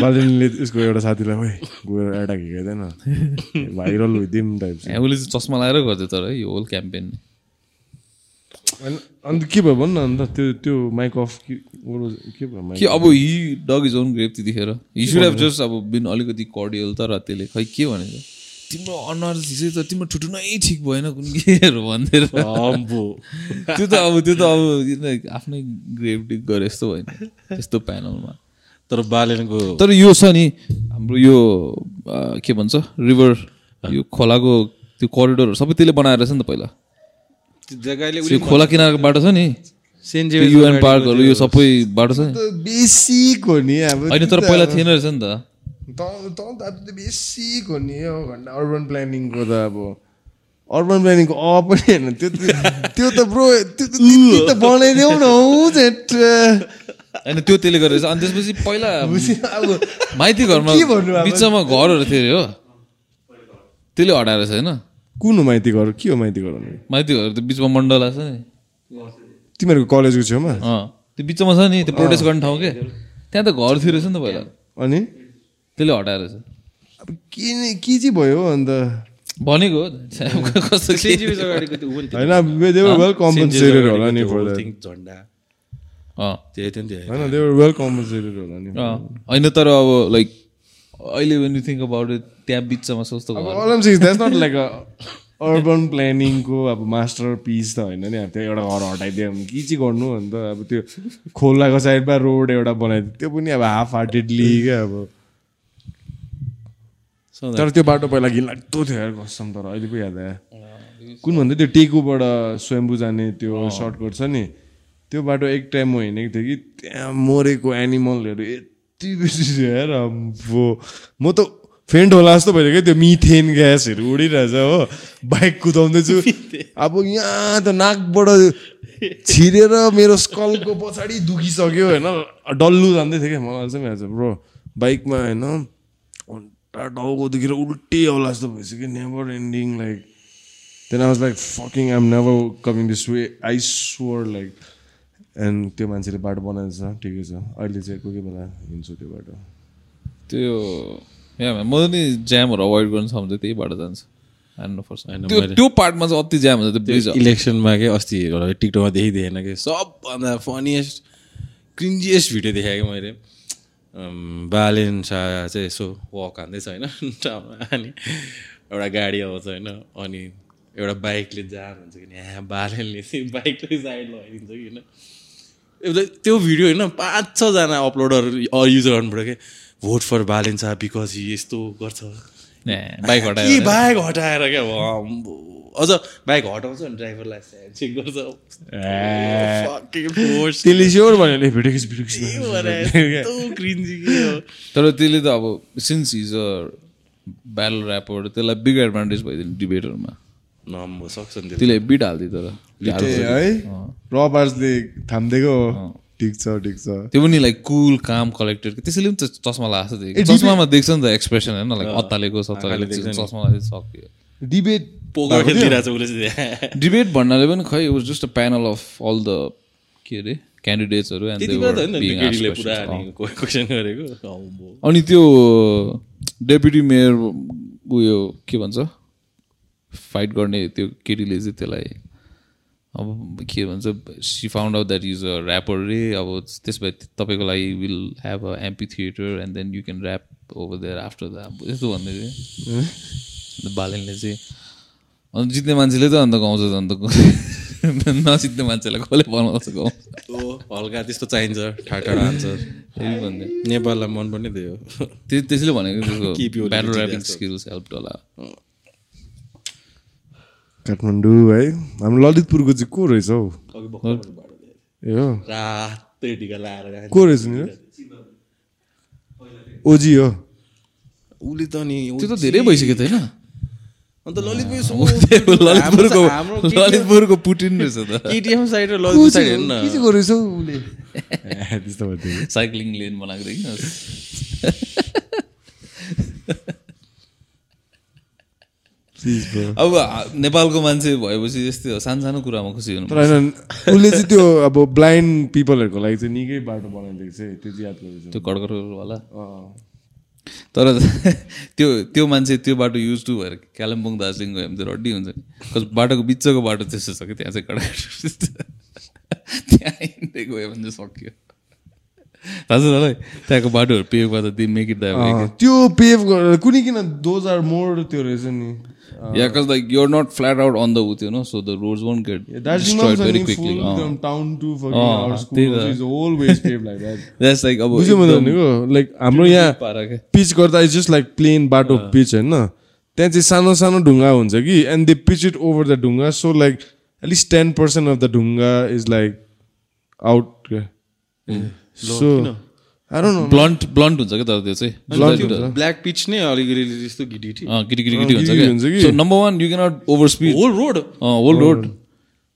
बालेनले उसको एउटा साथीलाई ओइ गएर एडा हिँड्दैन भाइरल भइदिउँ टाइप
उसले चाहिँ चस्मा लगाएर गर्थ्यो तर है यो होल क्याम्पेन
अन्त के भयो भन्नु न अन्त त्यो त्यो माइक अफ के what was- के भयो
कि अब he dog is on grape त्यतिखेर। हि सुड हेभ जस्ट अब बिन अलिकति कर्डियल तर त्यसले खै के भनेको? तिम्रो अनुहार चाहिँ त तिम्रो ठुटु नै ठिक भएन कुन केहरू भन्दै
अम्बो।
त्यो त अब त्यो त अब आफ्नै ग्रेभ डिग गरे जस्तो होइन त्यस्तो प्यानलमा
तर बालेनको
तर यो छ नि हाम्रो यो के भन्छ? रिभर यो खोलाको त्यो करिडोरहरू सबै त्यसले बनाएर रहेछ नि त पहिला।
त्यो
खोला किनारको बाटो छ नि युएन पार्कहरू यो सबै बाटो छ नि।
त बेसिक हो नि अब
होइन तर पहिला थिएन रहेछ नि त।
त त त त्यो बेसिक हो घन्टा अर्बन प्लानिङको त अब अर्बन प्लानिङको अ पनि होइन त्यो त- त्यो त ब्रो त्यो त त बनाइदेऊ न हौ झेट
होइन त्यो त्यसले गरेर अनि त्यसपछि पहिला
अब
माइती घरमा? बिचमा घरहरू थियो अरे हो। त्यसले हटाएर छ होइन।
कुन हो माइती घर? के हो माइती घर?
माइती घर त्यो बिचमा मण्डला छ नि।
तिमीहरूको कलेजको छेउमा?
त्यो बिचमा छ नि त्यो प्रोटेस्ट गर्ने ठाउँ के? त्यहाँ त घर थियो रहेछ नि त पहिला।
अनि?
त्यसले हटाएर छ
अब के के चाहिँ भयो अन्त?
भनेको कस्तो
होइन दे वर वेल कम्पन्सेटेड होला नि फर द्याट
झन्डा।
अँ।
त्यही थियो नि त्यो
होइन दे वर वेल कम्पन्सेटेड होला नि।
अँ। होइन तर अब लाइक अहिले when you think about it त्यहाँ बिचमा सस्तो
a अर्बन प्लानिङको अब मास्टर पिस त होइन नि। अब त्यो एउटा घर हटाइदियो भने के चाहिँ गर्नु अन्त अब त्यो खोलाको साइडमा रोड एउटा बनाइदियो। त्यो पनि अब हाफ हार्टेडली क्या अब। तर त्यो बाटो पहिला घिनलाग्दो थियो यार कसम तर अहिले पो याद आयो। कुन भन्दै त्यो टेकुबाट स्वयम्बु जाने त्यो सर्टकट छ नि। त्यो बाटो एक टाइम म हिँडेको थिएँ कि त्यहाँ मरेको एनिमलहरू यति बेसी छ यार अम्बो। म त फेन्ट होला जस्तो भयो क्या त्यो मिथेन ग्यासहरू उडिरहेछ हो। बाइक कुदाउँदैछु। अब यहाँ त नाकबाट छिरेर मेरो स्कलको पछाडि दुखिसक्यो होइन। डल्लु जाँदै थियो क्या मलाई चाहिँ ब्रो बाइकमा होइन। टाउको दुखेर उल्टी आउला जस्तो भइसक्यो never ending like then I was like fucking I'm never coming this way I swear like and त्यो मान्छेले बाटो बनाएको छ ठिकै छ। अहिले चाहिँ कोही कोही बेला हिँड्छु त्यो बाटो।
त्यो यहाँ म नि ज्यामहरू अभोइड गर्नु छ भने त्यही बाटो जान्छ। त्यो पार्टमा चाहिँ अति ज्याम हुन्छ त्यो ब्रिज
इलेक्सनमा के अस्ति टिकटकमा देखिदिएन कि सबभन्दा फनिएस्ट क्रिन्जिएस्ट भिडियो देखाएँ कि मैले। अम्, बालेन शाह चाहिँ यसो वक हान्दैछ होइन। अनि एउटा गाडी आउँछ होइन अनि एउटा बाइकले जाम हुन्छ कि यहाँ बालेनले चाहिँ बाइकले साइड लगाइदिन्छ कि होइन? त्यो भिडियो होइन पाँच छजना अपलोडर युज गर्नुपऱ्यो कि। Vote for Balen Shah because यस्तो गर्छ।
बाइक
के
हटायो
बाइक हटाएर क्या। अझ बाइक हटाउँछ अनि ड्राइभरलाई चेक गर्छ।
तर त्यसले त अब since is a battle rapper त्यसलाई बिग एडभान्टेज भइदियो डिबेटहरूमा
सक्छ। त्यसले
बिट हालिदियो तर।
है? रबार्सले थामिदिएको ठिक छ ठिक छ।
त्यो पनि लाइक कुल काम कलेक्टेड त्यसैले पनि त चस्मा लाग्छ चस्मामा देख्छ नि त एक्सप्रेसन होइन? लाइक अत्तालेको सत्तालेको। चस्मा सक्यो।
डिबेट
पोकर खेलिरहेको छ उसले चाहिँ।
डिबेट भन्नाले पनि खै was just a panel of all the के अरे क्यान्डिडेट्सहरू
अनि
त्यो डेपुटी मेयर उयो के भन्छ? फाइट गर्ने त्यो केटीले चाहिँ त्यसलाई अब के भन्छ she found out that is a rapper रे अब त्यस भए तपाईँको लागि will have a amphitheatre and then you can rap over there after the यस्तो भन्दै थियो। अन्त बालेनले चाहिँ अन्त जित्ने मान्छेले त अन्त गाउँछ अन्त नजित्ने मान्छेलाई कसले बनाउँछ गाउँ
ओ, हल्का त्यस्तो चाहिन्छ ठाडा आन्सर।
भन्दै।
नेपाललाई मन पनि त्यही हो
त्यो त्यसले भनेको ब्याटल ऱ्यापिङ. स्किल्स हेल्प होला।
काठमाडौँ है। हाम्रो ललितपुरको चाहिँ को रहेछ हौ। ए हो। को रहेछ नि ओजी हो।
उसले त नि
त्यो त धेरै भइसक्यो त होइन?
अन्त
ललितपुरको
हाम्रो
ललितपुरको पुटिन रहेछ त।
केटिएम साइड र
को
ललितपुर साइड हेर्नु।
के चाहिँ गरेछ हौ उसले?
साइक्लिङ लेन बनाएको देखिन
प्लिज ब्रो
अब नेपालको मान्छे भएपछि यस्तै हो। सानो सानो कुरामा खुसी हुनु
तर होइन उसले चाहिँ त्यो अब ब्लाइन्ड पिपलहरूको लागि चाहिँ निकै बाटो बनाइदिएको छ त्यो चाहिँ याद गरेछ
त्यो कडकडवाला। तर त्यो त्यो मान्छे त्यो बाटो युज टु भएर कालिम्पोङ दार्जिलिङ गयो भने त रड्डी हुन्छ नि। कस बाटोको बिचको बाटो त्यस्तो छ कि त्यहाँ चाहिँ कडकड त्यहाँ हिँड्दै गयो भने चाहिँ सक्यो। थाहा छ त्यहाँको बाटोहरू पेभ गर्दा दि मेक इट द्याट
त्यो पेभ गरेर कुनै किन दोज आर मोर त्यो रहेछ नि।
या cause like you're not flat out on the उ त्यो no so the roads won't get
दार्जिलिङमा
destroyed very
पनि
quickly.
full
अँ।
एकदम टाउन टु
अँ, त्यही त।
Is always paved like that.
That's like अब एकदम
भनेको लाइक हाम्रो यहाँ
पारा क्या
पिच गर्दा इज जस्ट लाइक प्लेन बाटो पिच होइन त्यहाँ चाहिँ सानो सानो ढुङ्गा हुन्छ कि and they pitch it over the ढुङ्गा so like at least ten percent of the ढुङ्गा is like out so I don't know
blunt blunt हुन्छ क्या तर त्यो चाहिँ।
ब्ल्याक पिच नै अलिकति त्यस्तो गिटी
गिटी गिटी
अँ,
हुन्छ
कि?
So number one you cannot over speed
whole road
whole road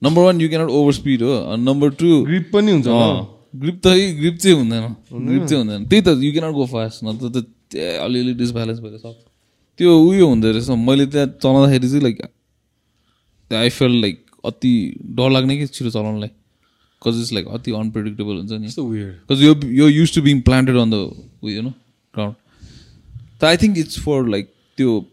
number one you cannot over speed हो। नम्बर टू
ग्रिप पनि हुन्छ
ग्रिप त ग्रिप चाहिँ हुँदैन। ग्रिप चाहिँ हुँदैन। त्यही त यु क्यानट गो फास्ट नत्र त त्यहाँ अलिअलि डिसब्यालेन्स भएर सक्छ त्यो उयो हुँदो रहेछ। मैले त्यहाँ चलाउँदाखेरि चाहिँ लाइक आई फेल लाइक अति डर लाग्ने कि छिटो चलाउनलाई। कज इट्स लाइक अति अनप्रेडिक्टेबल हुन्छ नि. Because you're you're used to being planted on the you know ground. So I think it's for like त्यो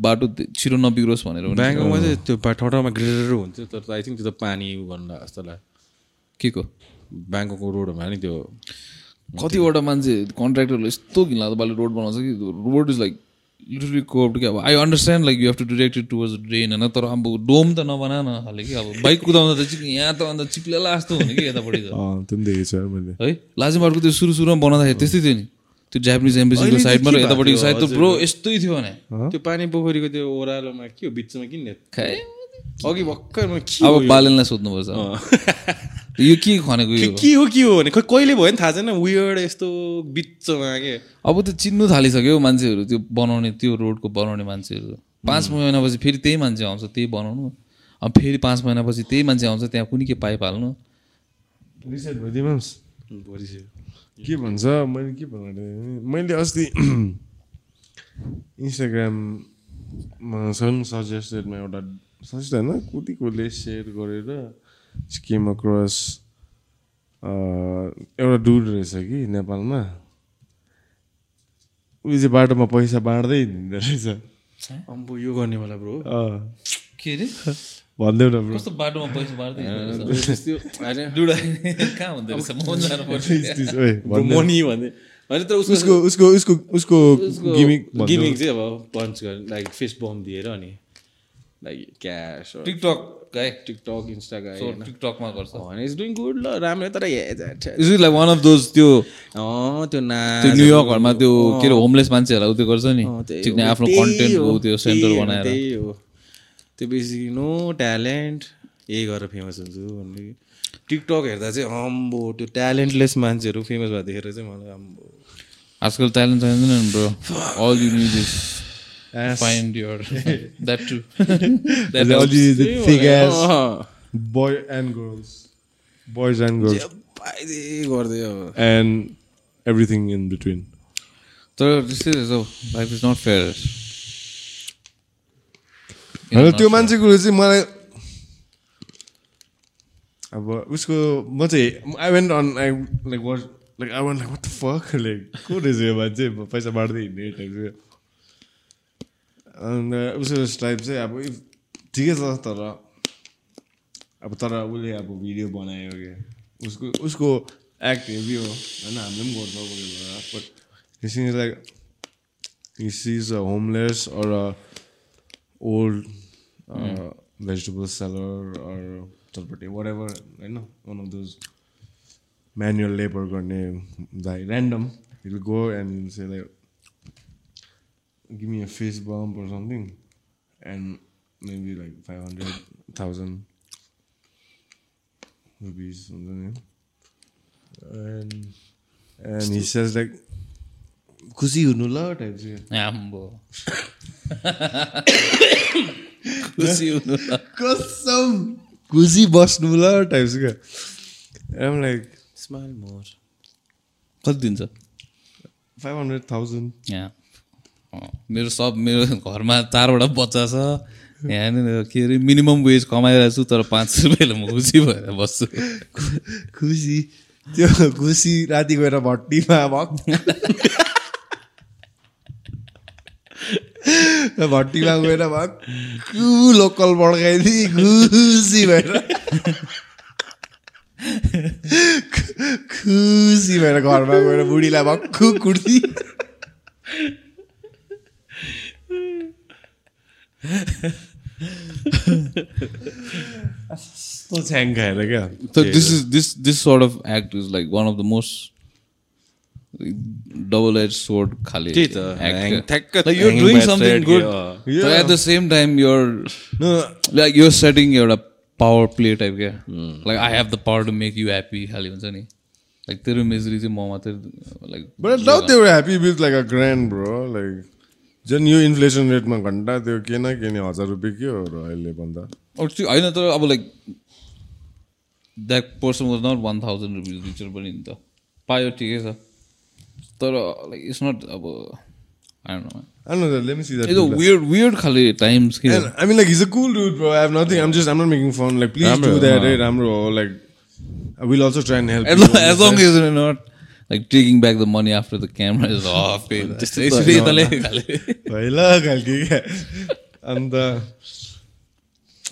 बाटो छिटो नबिग्रोस् भनेर पनि।
ब्याङ्ककमा चाहिँ त्यो ठाउँमा ग्रेडर हुन्थ्यो तर आई थिङ्क त्यो त पानी लाग्यो जस्तो लाग्यो।
के को?
ब्याङ्कको रोडहरूमा नि त्यो।
कतिवटा मान्छे कन्ट्र्याक्टरले यस्तो घिनलाग्दो पाराले रोड बनाउँछ कि road is like literally coped कि अब I understand like you have to direct it towards drain होइन तर अब डोम त नबना न खाले कि अब बाइक कुदाउँदा त चाहिँ यहाँ त अन्त चिप्लेला जस्तो हुने कि यतापट्टि त
अँ त्यो पनि देखेको छु मैले
है लाजिमबारको त्यो सुरु सुरुमा बनाउँदाखेरि त्यस्तै थियो नि त्यो जापानिज एम्बेसीको साइडमा र
के
यतापट्टिको साइड त? ब्रो यस्तै थियो भने
त्यो पानी पोखरीको त्यो ओह्रालोमा के हो बिचमा किन
खाए
अघि भर्खर
अब? बालेनलाई सोध्नुपर्छ यो के खनेको यो?
के हो के हो भने खै कहिले भयो नि थाहा छैन वियर्ड यस्तो बिचमा के?
अब त्यो चिन्नु थालिसक्यो मान्छेहरू त्यो बनाउने त्यो रोडको बनाउने मान्छेहरू। पाँच महिनापछि फेरि त्यही मान्छे आउँछ त्यही बनाउनु। अब फेरि पाँच महिनापछि त्यही मान्छे आउँछ त्यहाँ कुनै के पाइप हाल्नु
के भन्छ मैले के भन्नु? मैले अस्ति इन्स्टाग्राममा सजेस्टेडमा एउटा सजेस्ट होइन कति कसले सेयर गरेर केम अक्रस एउटा डुड रहेछ कि नेपालमा। उयो चाहिँ बाटोमा पैसा बाँड्दै हिँड्दो रहेछ।
अम्बो यो गर्ने वाला ब्रो।
अँ,
के अरे?
भनिदेऊ न ब्रो।
कस्तो बाटोमा पैसा बाँड्दै कहाँ हुँदो रहेछ।
मनी भन्दै। होइन तर उसको
उसको उसको उसको उसको गिमिक
गेमिङ चाहिँ अब पन्च गर्ने लाइक फेस बम दिएर अनि। Like cash
TikTok guy
TikTok Insta guy
So, टिकटकमा गर्छ।
होइन इज डुइङ गुड ल राम्रो तर
is like one of those त्यो
अँ त्यो ना
त्यो न्युयोर्कहरूमा त्यो के अरे होमलेस मान्छेहरूलाई उ त्यो गर्छ नि। चिक्ने
हो,
आफ्नो कन्टेन्टको
हो,
त्यो सेन्टर
हो,
बनाएर।
त्यही हो। त्यो बेसी नो ट्यालेन्ट यही गरेर फेमस हुन्छु भन्ने। टिकटक हेर्दा चाहिँ अम्बो त्यो ट्यालेन्टलेस मान्छेहरू फेमस भएको देखेर चाहिँ मलाई अम्बो।
आजकल ट्यालेन्ट चाहिँदैन bro. All you need is find your that to
thick ass
अँ,
boy and girls. Boys and girls.
अब
and everything in between.
तर त्यस्तै रहेछ लाइफ इज नट फेयर
होइन त्यो मान्छेको चाहिँ मलाई अब उसको म चाहिँ I went on I like what like I want like what fuck like को रहेछ यो मान्छे? पैसा बाँड्दै हिँड्ने टाइपको अन्त उसको टाइप चाहिँ अब ठिकै छ तर अब तर उसले अब भिडियो बनायो क्या उसको उसको एक्ट हेभी हो होइन हामीले पनि गर्छौँ कोही बेला but he's like he sees a homeless or a old uh, vegetable seller or चटपटी whatever होइन one of those manual labor गर्ने guy random he'll go and say like give me a face bump or something and maybe like 500,000 rupees हुन्छ नि and and he says like खुसी हुनु ल type चाहिँ
आम्बो खुसी हुनु ल।
कसम खुसी बस्नु ल टाइप चाहिँ क्या एम लाइक
स्माइल मोर
कति दिन्छ
फाइभ हन्ड्रेड थाउजन्ड
मेरो सब मेरो घरमा चारवटा बच्चा छ। यहाँ के अरे मिनिमम वेज कमाइरहेको छु तर पाँच सय रुपियाँले म खुसी भएर बस्छु।
खुसी। त्यो खुसी राति गएर भट्टीमा भक भट्टीमा गएर भक्कु लोकल बड्काइदिए खुसी भएर खुसी भएर घरमा गएर बुढीलाई भक्कु kurti
So this is this this sort of act is like one of the most double edged sword khali
त्यही त
act.
hang- ठ्याक्क
Like you're
hanging
doing
by a
something
thread
good.
के, अँ।
So at the same time you're
No,
like you're setting your power play type क्या
Hmm.
like I have the power to make you happy खालि हुन्छ नि like तेरो misery चाहिँ म मात्रै like
but I doubt they were happy with like a grand bro like झन् यो इन्फ्लेसन रेटमा घन्टा त्यो के न के नि हजार रुपियाँ के हो र अहिले भन्दा?
होइन तर अब like that person was not one thousand rupees richer पनि नि त। पायो ठिकै छ। तर लाइक इट्स नट अब I don't know.
I don't know, let me see that.
It's a
like
taking back the money after the camera is off.
and uh,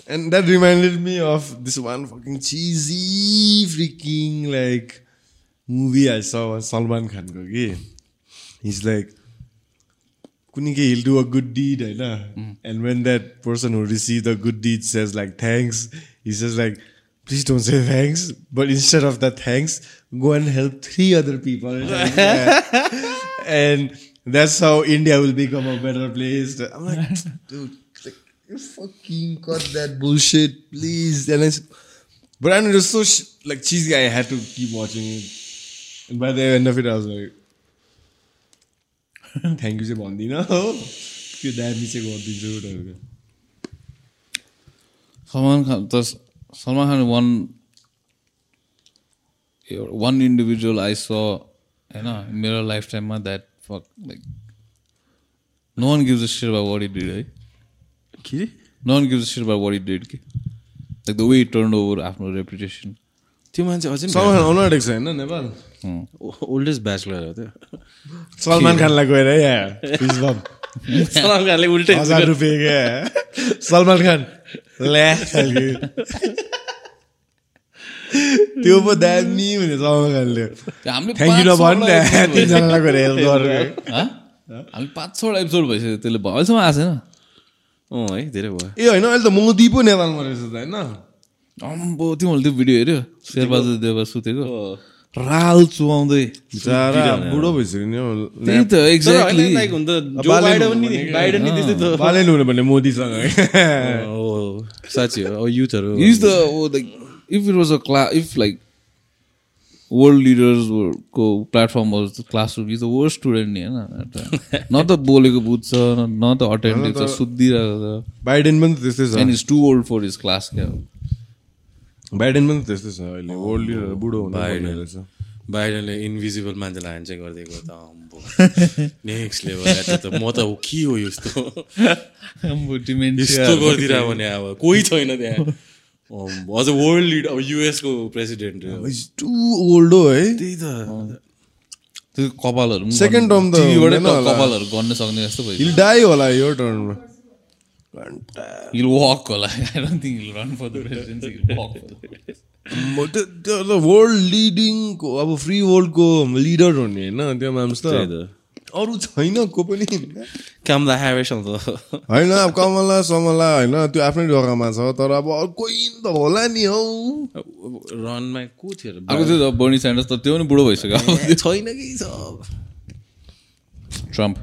and that reminded me of this one fucking cheesy freaking like movie I saw was Salman Khan. He's like Kunike, he'll do a good deed, right? Mm. And when that person who received the good deed says like thanks, he says like please don't say thanks. But instead of that thanks, go and help three other people and that's how India will become a better place. I'm like, dude, like, you fucking cut that bullshit, please. And I said, but I know it was so sh- like cheesy. I had to keep watching it. And by the end of it, I was like, thank you चाहिँ भन्दिनँ हो त्यो दामी चाहिँ गरिदिन्छु भनेर
Salman Khan, the Salman Khan one one individual I saw, you know, in मेरो lifetime that fuck like no one gives a shit about what he did, right?
के रे?
No one gives a shit about what he did. के? Like the way he turned over आफ्नो reputation.
त्यो मान्छे अझै
आउनु आँटेको छ होइन नेपाल
ओल्डेस्ट ब्याचलर हो त्यो
सलमान खानलाई गएर
सलमान खानले उल्टै
हजार रुपियाँ सलमान खान ल्या त्यो पो दामी भने सलमान खानले
हामीले
थ्याङ्क यू नभन्
छवटा episode
तिनजनालाई गएर हेल्प गरेर
हाँ? हामी पाँच छवटा एपिसोड भइसक्यो त्यसले भयो। अहिलेसम्म आएको छैन?
अँ है धेरै भयो।
ए होइन अहिले त मोदी पो नेपालमा रहेछ त होइन?
अम्बो तिमीहरूले त्यो भिडियो हेऱ्यो? शेरबहादुर देवा सुतेको? राल चुहाउँदै।
बुढो भइसक्यो नि।
त्यही त एक्ज्याक्टली
त
बालेन हुनु
त
भने मोदीसँग।
हो साँच्ची हो युथहरू।
He's the oh, like if it was a class if like world leaders were को platform was the classroom he's the worst student नि होइन न त बोलेको बुझ्छ न त अटेन्टिभ छ सुत्दिरहेको
बाइडेन पनि त्यस्तै
छ एन्ड
छ
is too old for his class क्या
बाइडेन पनि त्यस्तै छ अहिले वर्ल्ड लिडर बुढो हुनु रहेछ
बाइडनले इन्भिजिबल मान्छेलाई ह्यान्डसेक गरिदिएको त अम्बो नेक्स्ट लेभल त म त हो के हो यस्तो यस्तो गरिदिरह भने अब कोही छैन त्यहाँ अझ वर्ल्ड लिड अब युएसको प्रेसिडेन्ट
टु ओल्ड हो है
त्यही त।
त्यो कपालहरू गर्नु-
term त होला।
कपालहरू गर्न सक्ने जस्तो भयो
हिल डाई होला यो
walk होला। I don't think he'll run for the presidency. He'll walk for the presidency.
World लिडिङको अब फ्री वर्ल्डको लिडर हो नि होइन? त्यो माम्स त
त।
अरू छैन को पनि।
कामला ह्यारिस त।
होइन अब कमला समला होइन त्यो आफ्नै जग्गामा छ तर अब अरू कोही त होला नि हौ।
रनमा को थियो
थियो बर्नी स्यान्डर्स त त्यो पनि बुढो भइसक्यो।
छैन कि छ।
ट्रम्प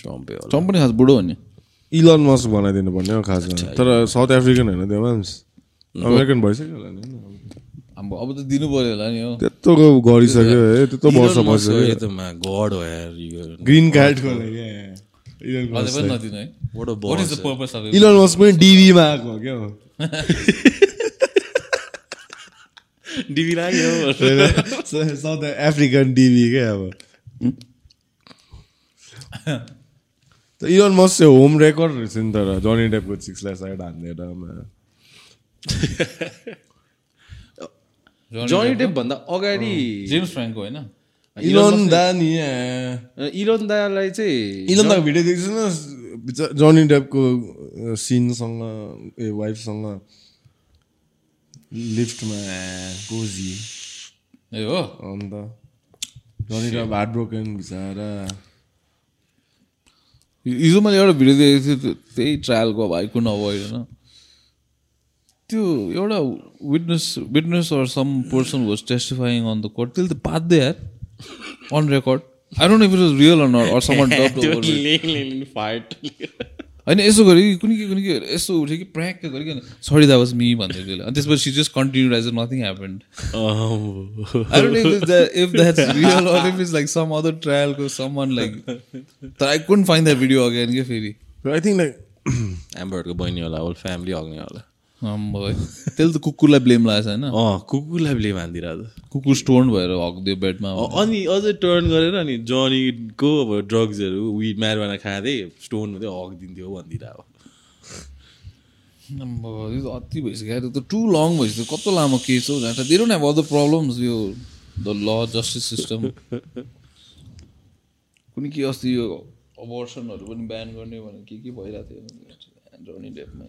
ट्रम्पै
ट्रम्प पनि खास बुढो हो नि।
इलन मस्क बनाइदिनु पर्ने हो खासमा। तर साउथ अफ्रिकन होइन त्यो माम्स अमेरिकन भइसक्यो होला नि।
अब अब त दिनु पऱ्यो होला नि हो।
त्यत्रो गरिसक्यो है त्यत्रो वर्ष भइसक्यो
गड हो यार यो
ग्रिन कार्डको लागि इलन
अझै पनि
आएको हो क्या
डिबी लाग्यो
साउथ अफ्रिकन डिभी क्या अब। त इलन मस्क चाहिँ होम रेकर्ड रहेछ नि तर जनी डेपको चिक्सलाई साइड हान्दिएर
जनी डेप भन्दा अगाडि
जेम्स फ्रेङ्को होइन?
इलन दा नि
इलोन दालाई चाहिँ
इलन दाको भिडियो देख्छु न जनी डेपको सिनसँग ए वाइफसँग लिफ्टमा कोजी।
ए हो?
अन्त रनिटा हार्ट ब्रोकन बिचरा।
हिजो मैले एउटा भिडियो देखेको थिएँ त्यो- त्यही ट्रायलको अभोइड होइन। त्यो एउटा witness witness or some person was testifying on the court त्यसले त बाध्य यार on record I don't if it was real on or
fight
होइन यसो गऱ्यो कि कुनै के कुनै के यसो उठ्यो कि प्र्याक गरिकन सरी द्याट वाज मी भन्दै थियो अनि त्यसपछि just continue as nothing happened I don't know if, that, if that's real or if it's like some other trial को someone like तर I couldn't find that video again के फेरि?
I think like
एम्बरको बहिनी होला whole family अग्ने होला।
त्यसले त कुकुरलाई ब्लेम लगाएछ होइन
अँ कुकुरलाई ब्लेम हानिदिरहेको
कुकुर स्टोन भएर हगिदियो बेडमा
अनि अझै टर्न गरेर अनि जनीको अब ड्रग्सहरू विड म्यारवाना खाँदै स्टोन हुँदै हगिदिन्थ्यो भनिदिरहेको
यो त अति भइसक्यो। त टु लङ भइसक्यो। कस्तो लामो केस हो they don't have all the problems यो द ल जस्टिस सिस्टम कुनै के अस्ति यो अबर्सनहरू पनि ब्यान गर्ने भने के के भइरहेको थियो। जोनी डेपमै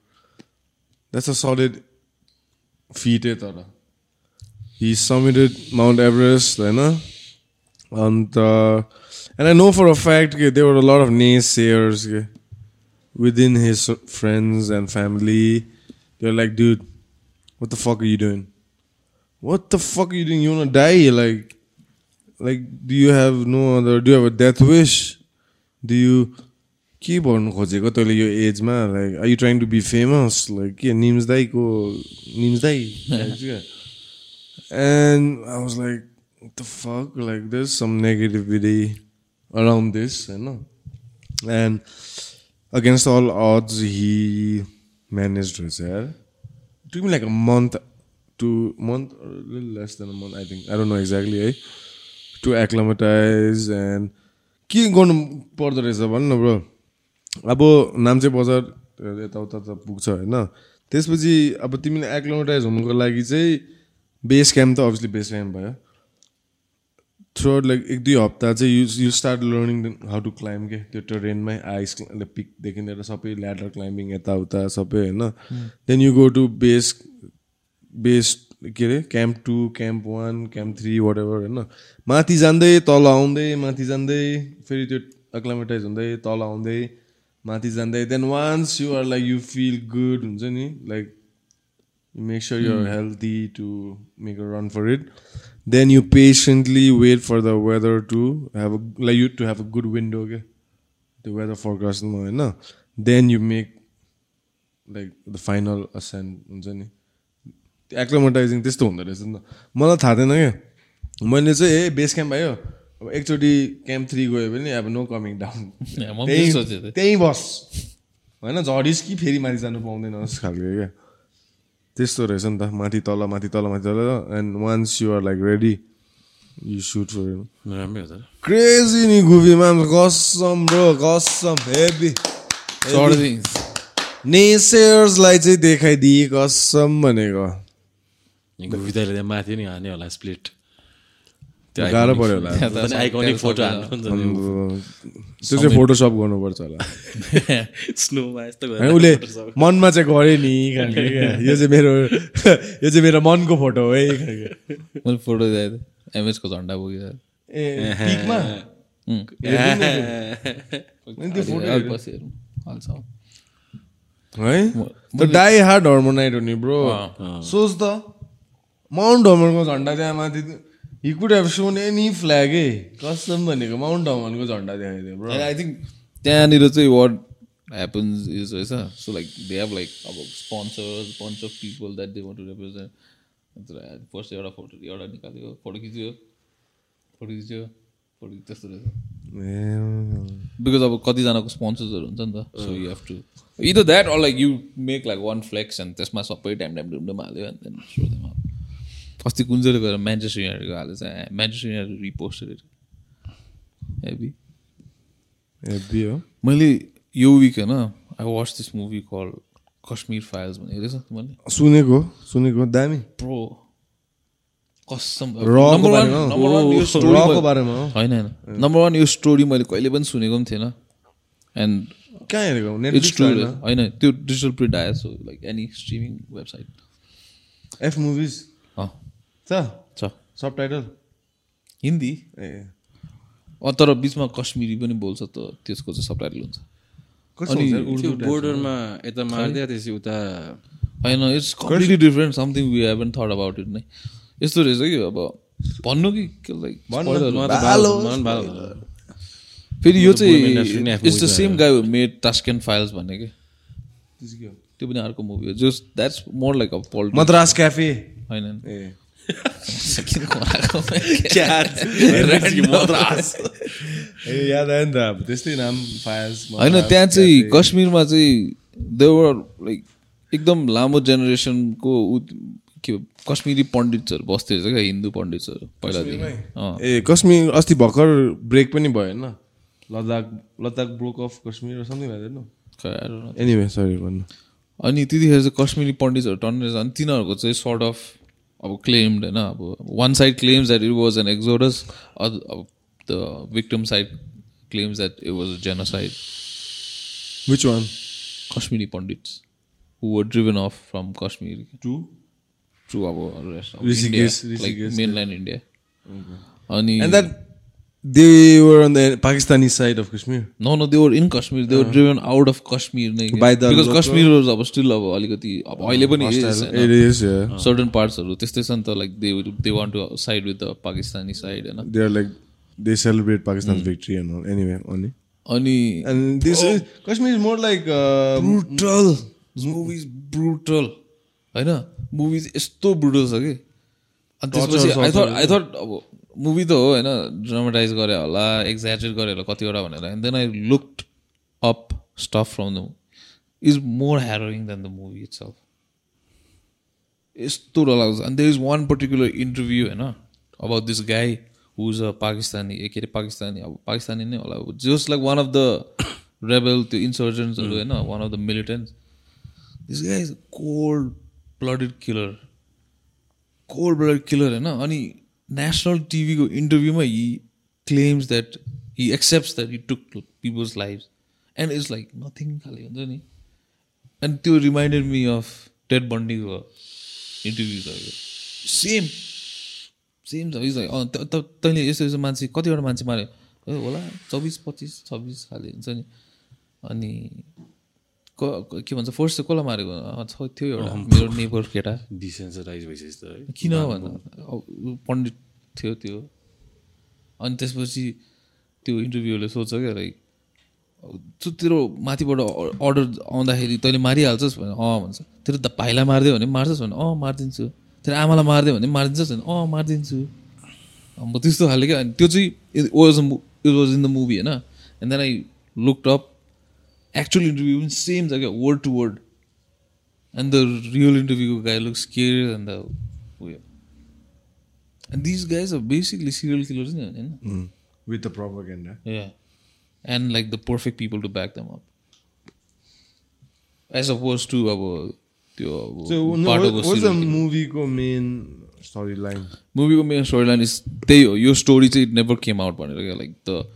That's a solid feat, eh, Tara. He summited Mount Everest, know? And, and I know for a fact okay, there were a lot of naysayers okay, within his friends and family. They're like, dude, what the fuck are you doing? what the fuck are you doing? You wanna die? Like, like, do you have no other? Do you have a death wish? Do you के भन्नु खोजेको तैँले यो एजमा like are you trying to be famous like के निम्स दाईको निम्स दाई? And I was like the fuck like this some negativity around this होइन and against all odds he managed रहेछ यार month to month or a little less than a month I think. I don't know exactly है to acclimatize and के गर्नु पर्दो रहेछ भन्नु न ब्रो अब नाम्चे बजार यताउता त पुग्छ होइन। त्यसपछि अब तिमीले एक्लोमेटाइज हुनुको लागि चाहिँ बेस क्याम्प त अभियसली बेस क्याम्प भयो। थ्रु लाइक एक दुई हप्ता चाहिँ you you start learning how to climb के त्यो ट्रेनमै आइस पिकदेखि लिएर सबै ल्याडर क्लाइम्बिङ यताउता सबै होइन। Then you go to base base के अरे camp two camp one camp three whatever होइन। माथि जाँदै तल आउँदै माथि जाँदै फेरि त्यो एक्लामेटाइज हुँदै तल आउँदै माथि जाँदै then once you are like you feel good हुन्छ नि like you make sure you're healthy to make a run for it then you patiently wait for the weather to have a like you to have a good window okay the weather forecast no होइन then you make like the final ascent हुन्छ नि एक्लोमेटाइजिङ त्यस्तो हुँदो रहेछ नि त मलाई थाहा थिएन क्या मैले चाहिँ ए बेस क्याम्प आयो अब एकचोटि क्याम्प थ्री गयो भने अब नो कमिङ डाउन
त्यही
बस। होइन झरिस कि फेरि माथि जानु पाउँदैन जस्तो खालको क्या। त्यस्तो रहेछ नि त माथि तल माथि तल माथि तल and once you are like ready you shoot for
राम्रै हो
क्रेजी नि गुफीमा कसम ब्रो कसम हेभी. नेसेयर्सलाई चाहिँ देखाइदिए कसम भनेको।
दाइले त्यहाँ माथि नि हाने होला स्प्लिट
गाह्रो पऱ्यो होला। त्यो चाहिँ फोटोसप गर्नुपर्छ होला।
स्नोमा यस्तो
उसले मनमा चाहिँ गरे नि यो चाहिँ मेरो यो चाहिँ मेरो मनको फोटो हो है
मैले फोटो दिएको थिएँ। एमएचको झन्डा हाल्छ।
है? त डाई हार्ड हर्मोनाइट हो नि ब्रो। सोच त। माउन्ट हर्मनको झन्डा त्यहाँ माथि he could have shown any flag है कसम भनेको माउन्ट हर्मनको झन्डा देखाइदियो ब्रो।
आई थिङ्क त्यहाँनिर चाहिँ वाट ह्यापन्स इज रहेछ। So like they have like अब sponsors bunch of people that they want to represent first एउटा फोटो एउटा निकाल्यो फोटो खिच्यो फोटो खिच्यो फोटो त्यस्तो रहेछ। बिकज अब कतिजनाको स्पोन्सर्सहरू हुन्छ नि त। So you have to either that or like you make like one flex and त्यसमा सबै ड्याम ड्याम डुम डुम हाल्यो एन्ड देन सो देम अस्ति कुन चाहिँ गएर म्यान्चेस्टर युनाइटेडको हालेछ Manchester United reposted heavy
heavy हो।
मैले यो विक होइन I watch this movie call Kashmir Files भन्ने हेरेछ मैले
सुनेको सुनेको। दामी।
प्रो कसम।
हो?
होइन होइन। नम्बर वान यो स्टोरी मैले कहिले पनि सुनेको पनि थिएन। एन्ड
कहाँ हेरेको? होइन।
त्यो digital print so like any streaming
website F
movies
छ
छ
सब टाइटल
हिन्दी।
ए।
अँ तर बिचमा कश्मिरी पनि बोल्छ त त्यसको चाहिँ सबटाइटल हुन्छ।
कस्तो
अनि
हुन्छ?
त्यो बोर्डरमा यता मारिदियो त्यसपछि उता।
होइन it's completely different something we haven't thought about it नै। यस्तो रहेछ कि अब भन्नु कि फेरि यो चाहिँ it's the same guy made Tashkent Files भन्ने कि? त्यो पनि अर्को मुभी हो। जस that's more like a
Madras Cafe
होइन।
ए याद आयो नि त अब त्यस्तै नाम
होइन त्यहाँ चाहिँ कश्मीरमा चाहिँ देवर लाइक एकदम लामो जेनेरेसनको के कश्मीरी पण्डितहरू बस्थ्यो रहेछ क्या हिन्दू पण्डितहरू पहिलादेखि
ए कश्मीर अस्ति भर्खर ब्रेक पनि भयो होइन? Ladakh Ladakh
broke off Kashmir something.
Anyway sorry भन्नु।
अनि त्यतिखेर चाहिँ कश्मीरी पण्डितहरू टन्ने रहेछ अनि तिनीहरूको चाहिँ सर्ट अफ अब क्लेम्ड होइन अब one side claims that it was an exodus अब the victim side claims that it was a genocide
which one
Kashmiri Pandits who were driven off from Kashmir
to
true अब rest of
Rishikesh,
India, like
Rishikesh,
mainland India. अनि
and that They were on the Pakistani side of Kashmir
no no they were in Kashmir. They were driven out of Kashmir
By the
because
local-
Kashmir was अब still अब अलिकति अब अहिले पनि is होइन
is
certain नि त like they they want to side with the Pakistani side होइन
they are like they celebrate Pakistan victory and all anyway अनि
अनि
and this is Kashmir is more like
brutal movies brutal होइन movies यस्तो brutal छ कि अनि त्यसपछि I thought I thought अब मुभी त हो होइन? ड्रामाटाइज गरे होला एक्जाजुरेट गरे होला कतिवटा भनेर. And then I looked up stuff from the is more harrowing than the movie it's of यस्तो डरलाग्दो छ। अनि there is one particular interview होइन? About this guy who's a Pakistani ए के अरे पाकिस्तानी अब पाकिस्तानी नै होला just like one of the rebel त्यो इन्सर्जेन्ट्सहरू होइन? One of the militants this guy is cold blooded killer cold blooded killer होइन? अनि नेसनल टिभीको इन्टरभ्यूमा he claims that he accepts that he took people's life and it's like nothing खाले हुन्छ नि अनि त्यो रिमाइन्डेड मी अफ टेड बन्डीको इन्टरभ्युजहरू सेम सेम छ इज तैँले यस्तो यस्तो मान्छे कतिवटा मान्छे माऱ्यो ए होला चौबिस पच्चिस छब्बिस खाले हुन्छ नि? अनि क भन्छ फोर्स चाहिँ कसलाई मारेको? थियो एउटा। मेरो नेबर केटा।
डिसेन्सराइज भइसकेछ त है।
किन भन्दा? पण्डित थियो त्यो। अनि त्यसपछि त्यो इन्टरभ्यूले सोध्छ क्या लाइक त्यो तेरो माथिबाट अर्डर आउँदाखेरि तैँले मारिहाल्छस्? भने अँ भन्छ। तेरो त भाइलाई मारिदियो भने मार्छस् भने? अँ मारिदिन्छु। तेरो आमालाई मारिदियो भने मारिदिन्छस् भने? अँ मारिदिन्छु। अब त्यस्तो खाले क्या। अनि त्यो चाहिँ it was it was in the movie होइन? And then I looked up actual interview even same like word to word. And the real interview guy looks scarier than the oh yeah. and these guys are basically serial killers you know?
mm. with the propaganda.
Yeah. And like the perfect people to back them up. As opposed to our,
so what, was the movie ko main storyline?
Movie ko main storyline is they your story it never came out like the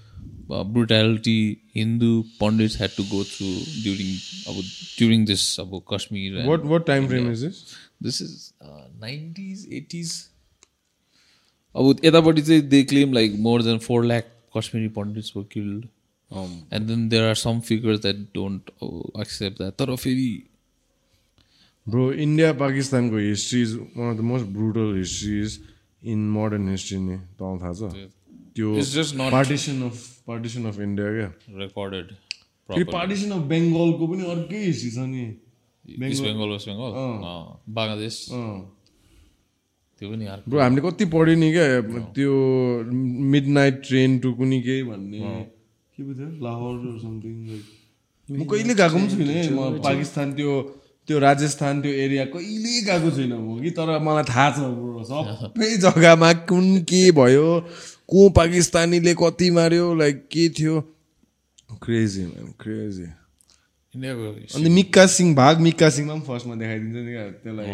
brutality Hindu Pandits had to go through during अब during this अब Kashmir
What what time frame is this?
This is nineties eighties अब यतापट्टि चाहिँ they claim like more than four lakh Kashmiri Pandits were killed and then there are some figures that don't accept that तर फेरि
Bro, India पाकिस्तानको history is one of the most brutal histories in modern history नि तँलाई थाहा छ त्यो partition of partition of India क्या
recorded
फेरि पार्टिसन अफ बेङ्गलको पनि अर्कै हिस्ट्री छ नि
बेङ्गल वेस्ट बेङ्गल बङ्गलादेश त्यो पनि
ब्रो हामीले कति पढ्यो नि क्या? त्यो मिड नाइट ट्रेन टु कुनै केही भन्ने के पो थियो लाहोर समथिङ म कहिले गएको पनि छुइनँ म पाकिस्तान त्यो त्यो राजस्थान त्यो एरिया कहिले गएको छुइनँ म कि तर मलाई थाहा छ bro, सबै जग्गामा कुन के भयो? को पाकिस्तानीले कति मार्यो? लाइक के थियो? क्रेजी म्यान क्रेजी अन्त मिक्का सिंह भाग मिक्का सिंहमा पनि फर्स्टमा देखाइदिन्छ नि क्या। त्यसलाई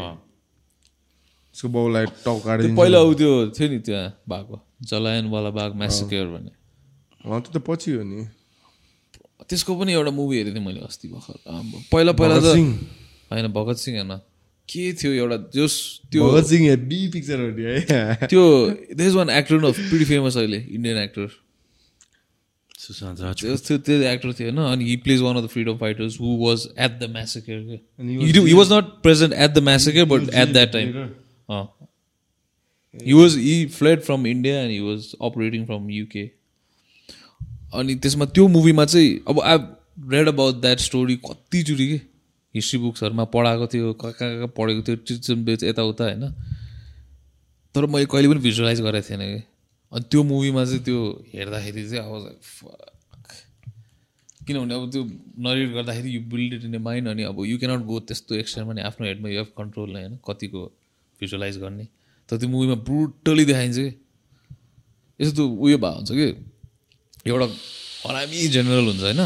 उसको बाउलाई काटिदिन्छ।
पहिला ऊ त्यो थियो नि त्यहाँ भएको जलायनवाला बाग म्यासेक्योर भन्ने।
त्यो त पछि हो नि।
त्यसको पनि एउटा मुभी हेरेको थिएँ मैले अस्ति भर्खर। पहिला पहिला त होइन भगत सिंह होइन के थियो एउटा जोस त्यो
बी पिक्चर हो नि है।
त्यो देश वान एक्टर न प्रिटी फेमस अहिले इन्डियन एक्टर
सुशान्त
त्यो एक्टर थियो होइन? अनि he plays one of the freedom fighters who was at the
massacre
he was not present at the massacre but at that time he was he fled from India and he was operating from UK अनि त्यसमा त्यो मुभीमा चाहिँ अब I read about that story कतिचोटि कि। History बुक्सहरूमा पढाएको थियो कहाँ कहाँ कहाँ पढेको थियो टिचन बेच यताउता होइन? तर मैले कहिले पनि भिजुअलाइज गरेको थिएन कि। अनि त्यो मुभीमा चाहिँ त्यो हेर्दाखेरि चाहिँ अब किनभने अब त्यो नरेट गर्दाखेरि you build it in a mind अनि अब यु क्यानट गो त्यस्तो एक्सटेन्ट पनि आफ्नो हेडमा यु हेभ कन्ट्रोल होइन? कतिको भिजुअलाइज गर्ने। तर त्यो मुभीमा ब्रुटली देखाइन्छ कि। यस्तो त्यो उयो भए हुन्छ कि एउटा हरामी जेनरल हुन्छ होइन?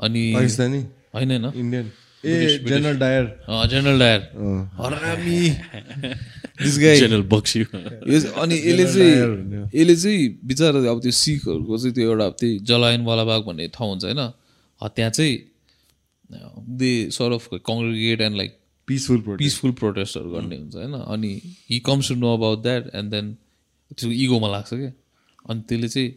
अनि
पाकिस्तानी?
होइन होइन।
Indian. A General Dyer
General Dyer हरामी दिस गाई
जेनरल बक्सी
अनि यसले चाहिँ यसले चाहिँ बिचरा अब त्यो सिखहरूको चाहिँ त्यो एउटा त्यही जलायनवाला बाग भन्ने ठाउँ हुन्छ होइन। त्यहाँ चाहिँ they sort of congregate and
like peaceful
peaceful प्रोटेस्टहरू गर्ने हुन्छ होइन। अनि he comes to know about that and then त्यो इगोमा लाग्छ क्या अनि त्यसले चाहिँ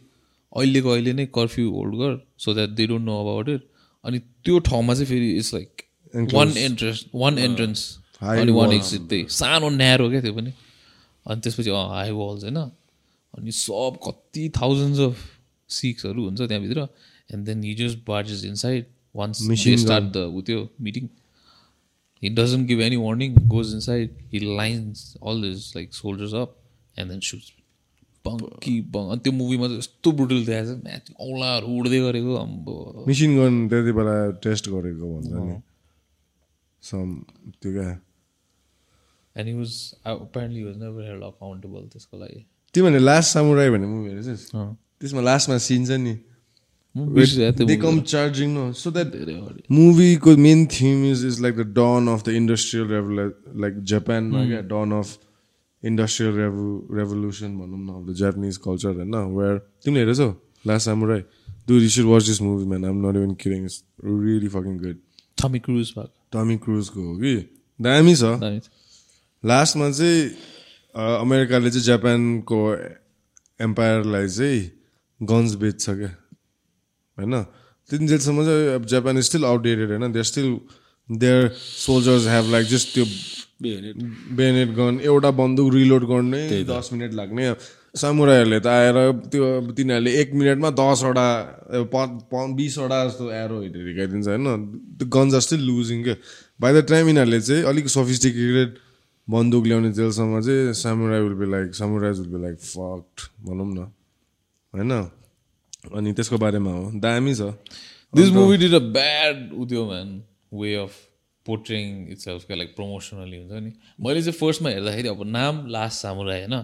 अहिलेको अहिले नै कर्फ्यू होल्ड गर so that they don't know about it अनि त्यो ठाउँमा चाहिँ फेरि it's like one entrance one
entrance
अनि वान. एक्जिट त्यही सानो न्यारो क्या त्यो पनि. अनि त्यसपछि हाई वाल्स होइन? अनि सब कति थाउजन्ड्स अफ सिक्सहरू हुन्छ त्यहाँभित्र. And then he just barges inside
once
start the उ त्यो meeting he doesn't give any warning goes inside he lines all his like soldiers up and then shoots. बङ्की बङ अनि त्यो मुभीमा चाहिँ यस्तो ब्रुटल देखाएको छ। म्याच औँलाहरू उड्दै गरेको अम्बो।
मिसिन गन त्यति बेला टेस्ट गरेको भन्छ नि। सम त्यो क्या
and he was apparently he was never held accountable त्यसको लागि
तिमीहरूले लास्ट सामुराई भन्ने मुभी हेरेछस्
अँ।
त्यसमा लास्टमा सिन छ नि
म बिर्सिएँ त्यो
they
movie.
Come charging no so that
धेरै अगाडि
मुभीको main theme is is like the dawn of the industrial रेभुला like जापानमा क्या डन अफ इन्डस्ट्रियल रेभु रेभोल्युसन भनौँ न अफ द जापानिज कल्चर होइन वेयर तिमीले हेरेछौ last Samurai do you should watch this movie man am not even kidding is really fucking good
Tom Cruise भएको
tummy क्रुजको हो कि दामी छ। लास्टमा चाहिँ अमेरिकाले चाहिँ जापानको एम्पायरलाई चाहिँ गन्स बेच्छ क्या। होइन? तिनजेलसम्म चाहिँ अब जापान इज स्टिल आउटडेटेड होइन? There still there soldiers have like just त्यो बेनेट गन एउटा बन्दुक रिलोड गर्ने दस मिनट लाग्ने। सामुराईहरूले त आएर त्यो तिनीहरूले एक मिनटमा दसवटा बिसवटा जस्तो एरो हिर्काइदिन्छ होइन। त्यो आर स्टिल लुजिङ क्या बाई द टाइम यिनीहरूले चाहिँ अलिक सोफिस्टिकेटेड बन्दुक ल्याउने जेलसम्म चाहिँ samurai will be like samurais will be like fucked भनौँ न। होइन? अनि त्यसको बारेमा हो। दामी छ।
This movie did a bad उयो man way of portraying itself क्या लाइक प्रमोसनली हुन्छ नि? मैले चाहिँ फर्स्टमा हेर्दाखेरि अब नाम लास्ट सामुराई होइन?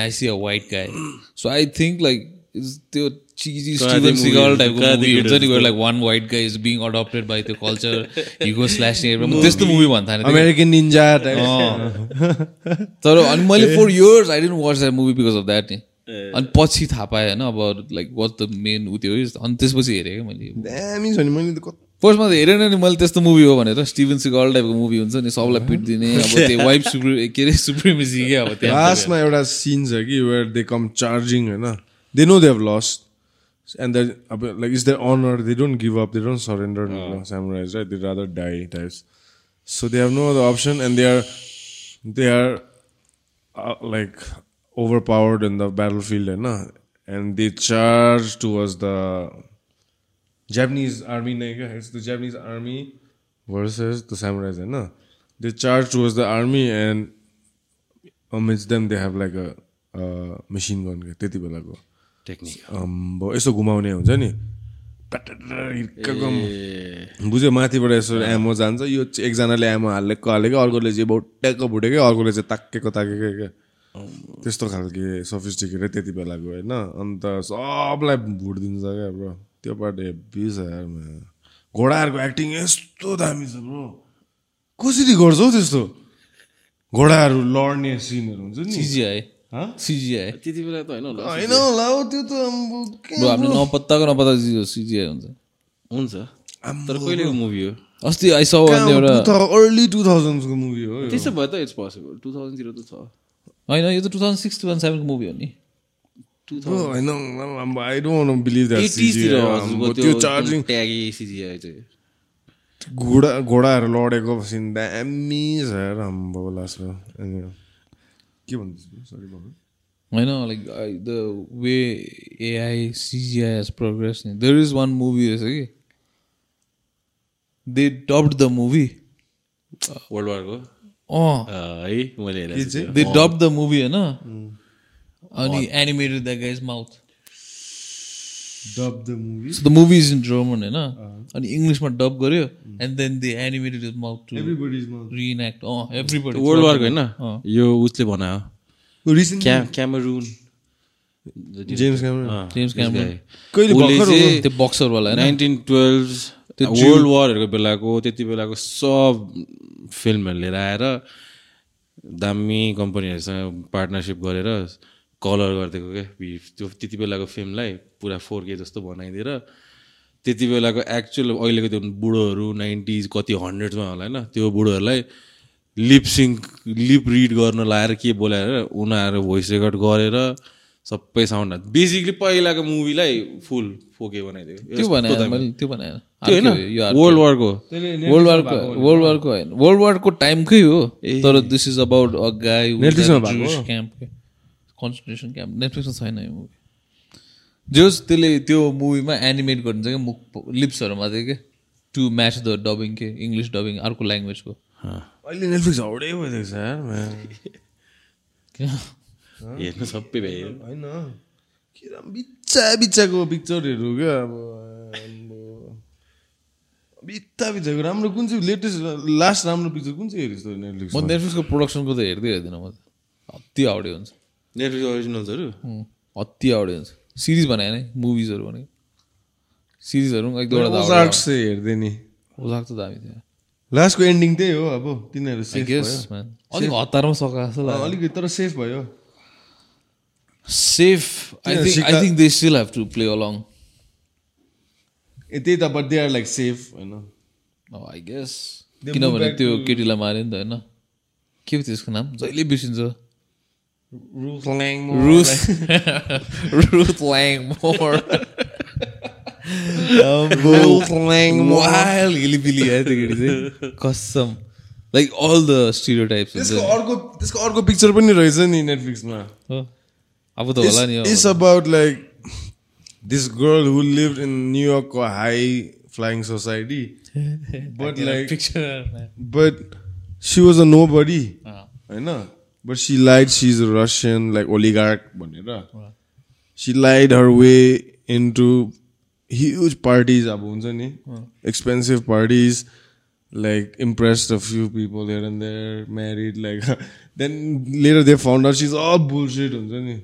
I see a white guy so I think like त्यो चिजी स्टिभन सिगल टाइपको मुभी हुन्छ नि like one white guy is being adapted by त्यो कल्चर हिगो स्ल्यासिङ त्यस्तो मुभी
अमेरिकन निन्जा
तर अनि मैले four years I didn't watch that movie because of that नि। अनि पछि थाहा पाएँ होइन अब लाइक वाट द मेन उ त्यो अनि त्यसपछि हेरेँ क्या मैले।
दामी छ नि मैले त
फर्स्टमा त हेरेन नि मैले त्यस्तो मुभी हो भनेर स्टिभन सिगल टाइपको मुभी हुन्छ नि सबलाई पिटिदिने अब त्यो वाइफ सुप्रि के अरे सुप्रिमेसी क्या अब त्यहाँ।
लास्टमा एउटा सिन छ कि वेयर दे कम चार्जिङ होइन? They know they have lost and the अब like is there honour they don't give up they don't surrender samurais right they rather die types so they have no other option and they are they are like overpowered in the battlefield होइन? And they charge towards the Japanese army नै क्या it's the Japanese army versus the samurais होइन charge towards the army and amidst them they have like a uh, machine gun क्या त्यति बेलाको
technique
अम्बो यसो घुमाउने हुन्छ नि। बुझ्यो माथिबाट यसो एमो जान्छ यो एकजनाले एमो हालेको हालेको अर्कोले चाहिँ भुटेको भुटेकै अर्कोले चाहिँ ताकेको ताकेकै क्या त्यस्तो खालके सफिस्टिकेटेड त्यति बेलाको होइन? अन्त सबलाई भुट दिन्छ क्या ब्रो त्यो पार्ट हेभी छ यारमा घोडाहरूको एक्टिङ यस्तो दामी छ ब्रो। कसरी गर्छ हौ त्यस्तो? घोडाहरू लड्ने सिनहरू हुन्छ नि।
सिजिआई।
हँ?
सिजिआई।
त्यति बेला त होइन होला
होइन होला हौ त्यो त
हामीले नपत्ताको नपत्ता सिजिआई हुन्छ।
हुन्छ। तर कहिलेको मुभी हो?
अस्ति आई सौ एउटा
अर्ली टु थाउजन्डको मुभी हो यो।
त्यसो भए त इट्स पोसिबल टु थाउजन्डतिर त छ
होइन यो त two thousand six two thousand सेभेनको movie हो नि।
होइन आई डोन्ट बिलिभ द्याट
एटिजतिर हजुरको
त्यो
त्यो
चार्जिङ
ट्यागी सिजिआई चाहिँ।
घोडा घोडाहरू लडेको दामी छ के भन्दैछु सरी
होइन like the way AI CGI has progress नि देयर इज वान मुभी रहेछ कि they dubbed the movie
world वारको
अँ
है मैले।
दे डब द मुभी होइन? अनि animated the guys mouth
dub the movie
the movie is in German होइन अनि इङ्ग्लिसमा डब गर्यो and then they animated his mouth to
everybody's
reenact अँ एभ्रीबडी
वर्ल्ड वारको होइन यो उसले बनायो
रिसेन्ट
क्या Cameron
James Cameron
James Cameron
कहिले भर्खर
त्यो बक्सरवाला होइन
नाइन्टिन टुवेल्भ वर्ल्ड वारहरूको बेलाको त्यति बेलाको सब फिल्महरू लिएर आएर दामी कम्पनीहरूसँग पार्टनरसिप गरेर कलर गरिदिएको क्या त्यो त्यति बेलाको फिल्मलाई पुरा फोर के जस्तो बनाइदिएर त्यति बेलाको एक्चुअल अहिलेको त्यो बुढोहरू नाइन्टिज कति हन्ड्रेड्समा होला होइन त्यो बुढोहरूलाई लिप सिङ्क लिप रिड गर्न लाएर के बोलाएर उनीहरू भोइस रेकर्ड गरेर सबै साउन्ड बेसिकली पहिलाको मुभीलाई फुल फोके बनाइदिएको।
त्यो त्यो
होइन? वर्ल्ड वारको
वर्ल्ड वारको वर्ल्ड वारको होइन। वर्ल्ड वारको टाइमकै हो। तर this
is about a guy?
Camp concentration camp नेटफ्लिक्समा छैन यो मुभी जोस् त्यसले त्यो मुभीमा एनिमेट गरिन्छ क्या मुख लिप्सहरूमा चाहिँ के? टु म्याच द डबिङ के इङ्ग्लिस डबिङ अर्को ल्याङ्ग्वेजको
अहिले नेटफ्लिक्स हाउडै भइदिएको छ.
हेर्नु सबै भ्यायो
होइन। के राम बिच्चा बिच्चाको पिक्चरहरू क्या अब। बित्ता बित्ताको राम्रो कुन चाहिँ लेटेस्ट लास्ट राम्रो पिक्चर कुन चाहिँ हेरेको छ नेटफ्लिक्स
म? नेटफ्लिक्सको प्रोडक्सनको त हेर्दै हेर्दिनँ म त। अति हाउडे हुन्छ।
नेटफ्लिक्स ओरिजिनल्सहरू
हाउडे हुन्छ। सिरिज भने होइन मुभिजहरू भने सिरिजहरू एक दुईवटा
ओजार्क्स चाहिँ हेर्दै नि।
ओजाक त दामी थियो।
लास्टको एन्डिङ त्यही हो अब तिनीहरू सेफ भयो.
अलिक हतारमा सका जस्तो लाग्यो।
अलिकति तर सेफ भयो। Safe
I
think
I think they still have to play along
a त्यही त but they are like safe होइन।
आई गेस
They
किनभने त्यो केटीलाई माऱ्यो नि त होइन। के त्यसको नाम? जहिले बिर्सिन्छ।
Ruth Lang
Ruth Ruth Lang more
Ruth Lang
wild hillbilly है त्यो केटी चाहिँ कसम like all the stereotypes
त्यसको अर्को त्यसको अर्को पिक्चर पनि रहेछ नि नेटफ्लिक्समा
अब त होला नि।
It's about like this girl who live in न्युयोर्कको high flying society but like
Picture,
but she was a
nobody.
होइन? But she lied she is Russian like oligarch भनेर she lied her way into huge parties अब हुन्छ नि expensive parties like impressed a few people here and there married like then later they found out she is all bullshit हुन्छ नि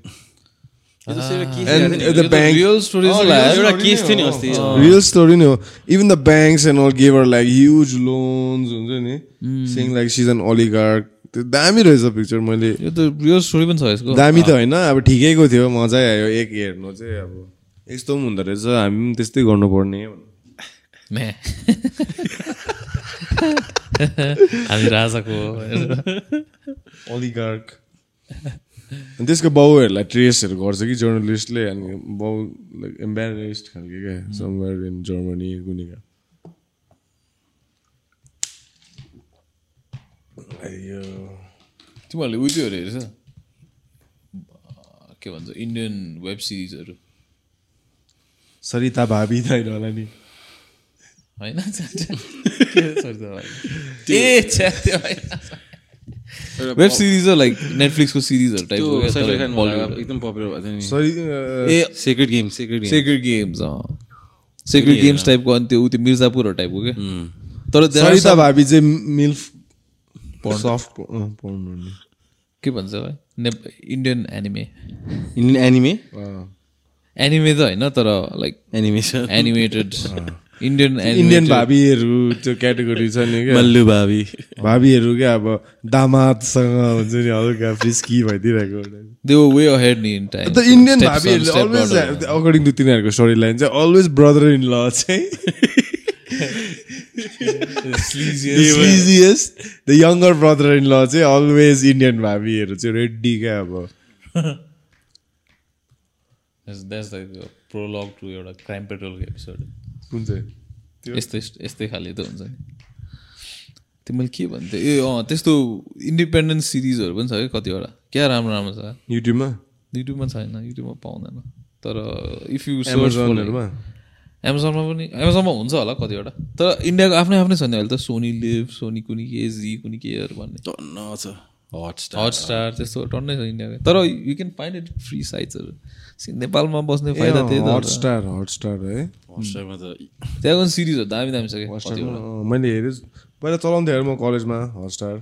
And
यो
the
त
bank,
real stories
Oh,
होला
real
यार।
एउटा
story
केस
नै
थियो नि
हो.
अस्ति
रियल स्टोरी नै हो even the banks and all give her like huge loans हुन्छ नि सिङ लाइक सिज एन ओलिगार्क त्यो दामी रहेछ पिक्चर मैले।
यो त रियल स्टोरी पनि छ यसको।
दामी त होइन अब ठिकैको थियो मजै आयो। एक हेर्नु चाहिँ अब यस्तो पनि हुँदो रहेछ हामी पनि त्यस्तै गर्नुपर्ने।
हामी राजाको।
अनि त्यसको बाउहरूलाई ट्रेसहरू गर्छ कि जर्नलिस्टले अनि बाउ लाइक एम्बेरेस्ड खालको क्या समवेयर इन जर्मनी कुनै अयो
तिमीहरूले उयो त्योहरू हेरेछ? के भन्छ इन्डियन वेब सिरिजहरू
सरिता भावी त होइन होला नि।
होइन। वेब सिरिज हो लाइक नेटफ्लिक्सको सिरिजहरू
त्यो सैफ अली खान
टाइप
एकदम पपुलर भएको थियो नि।
Sorry
a
secret game secret game
secret games secret games टाइपको अनि त्यो ऊ त्यो मिर्जापुरहरू टाइपको क्या। तर
सरिता भाबी चाहिँ मिल्फ सफ्ट पढ्नु
के भन्छ भाइ? नेप Indian anime
in anime
anime त होइन तर like
animation
animated Indian
Indian भाबीहरू त्यो क्याटेगोरी छ नि क्या?
मल्लु भावी
भाबीहरू क्या अब दामादसँग हुन्छ नि हल्का फ्रिस्की भइदिइरहेको
दे वर वे अहेड नि इन टाइम
त इन्डियन भाबीहरूले अलवेज अकर्डिङ टु तिनीहरूको स्टोरी लाइन चाहिँ अलवेज ब्रदर इन ल चाहिँ sleaziest the younger brother in law चाहिँ अलवेज इन्डियन भाबीहरू चाहिँ रेडी क्या अब।
प्रोलग टु एउटा क्राइम पेट्रोलको एपिसोड
कुन चाहिँ?
यस्तै यस्तै खाले त हुन्छ। नि त्यो मैले के भन्थेँ? ए अँ त्यस्तो इन्डिपेन्डेन्ट सिरिजहरू पनि छ क्या कतिवटा। क्या राम्रो राम्रो छ।
युट्युबमा
युट्युबमा छैन युट्युबमा पाउँदैन। तर इफ यु
एमाजोनहरूमा
एमाजोनमा पनि एमाजोनमा हुन्छ होला कतिवटा। तर इन्डियाको आफ्नै आफ्नै छ नि अहिले त सोनी लिभ सोनी कुनी के जी कुनी केयर भन्ने।
टन्न छ। हट
हट स्टार त्यस्तो टन्नै छ इन्डियाको तर you can find it free साइट्सहरू नेपालमा बस्ने फाइदा त्यही त हो।
हट
त।
स्टार हट स्टार है?
हटस्टारमा त
त्यहाँको सिरिजहरू दामी दामी छ क्या।
मैले हेरेँ पहिला चलाउँथेँ हेरेँ म कलेजमा हटस्टार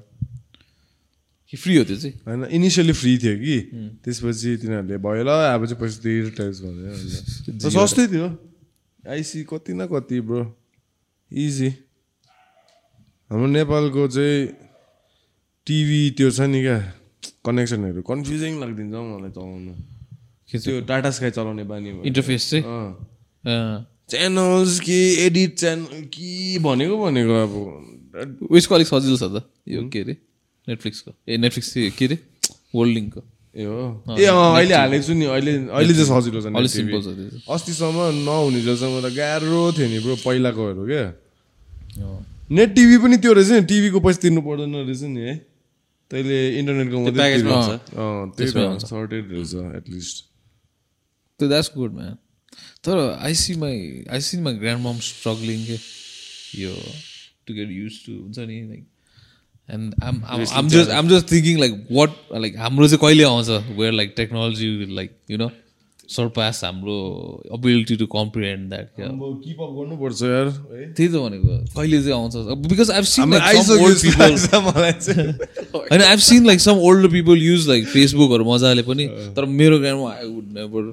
कि फ्री हो त्यो चाहिँ?
होइन इनिसियली फ्री थियो कि। त्यसपछि तिनीहरूले भयो ल अब चाहिँ पैसा तिर टाइप्स अन्त सस्तै थियो। आइसी कति न कति ब्रो इजी हाम्रो नेपालको चाहिँ टिभी त्यो छ नि क्या? कनेक्सनहरू कन्फ्युजिङ लाग्दिन्छ हौ मलाई चलाउनु
के
त्यो टाटा स्काई चलाउने बानी
इन्टरफेस चाहिँ।
च्यानल्स कि एडिट च्यानल कि भनेको भनेको अब?
उयसको अलिक सजिलो छ त। यो के अरे? नेटफ्लिक्सको ए नेटफ्लिक्स के अरे? वर्ल्ड लिङ्कको
ए हो। ए अँ अहिले हालेको छु नि अहिले अहिले चाहिँ सजिलो छ नि।
सिम्पल छ।
अस्तिसम्म नहुने जसम्म त गाह्रो थियो नि ब्रो पहिलाकोहरू क्या नेट टिभी पनि त्यो रहेछ नि टिभीको पैसा तिर्नु पर्दैन रहेछ नि है। तैँले इन्टरनेटको मात्रै सर्टेड रहेछ एटलिस्ट
त्यो द्याट्स गुड म्यान तर I see my I see my grand mom struggling के? यो टु गेट युज टु हुन्छ नि like and um um just um just thinking like what like हाम्रो चाहिँ कहिले आउँछ? Where like technology like you know surpass हाम्रो ability to comprehend
that keep up गर्नुपर्छ यार।
त्यही त भनेको कहिले चाहिँ आउँछ? बिकज आइभ सिन ओल्ड होइन I've seen like some older people use like फेसबुकहरू मजाले पनि तर मेरो ग्राममा I would never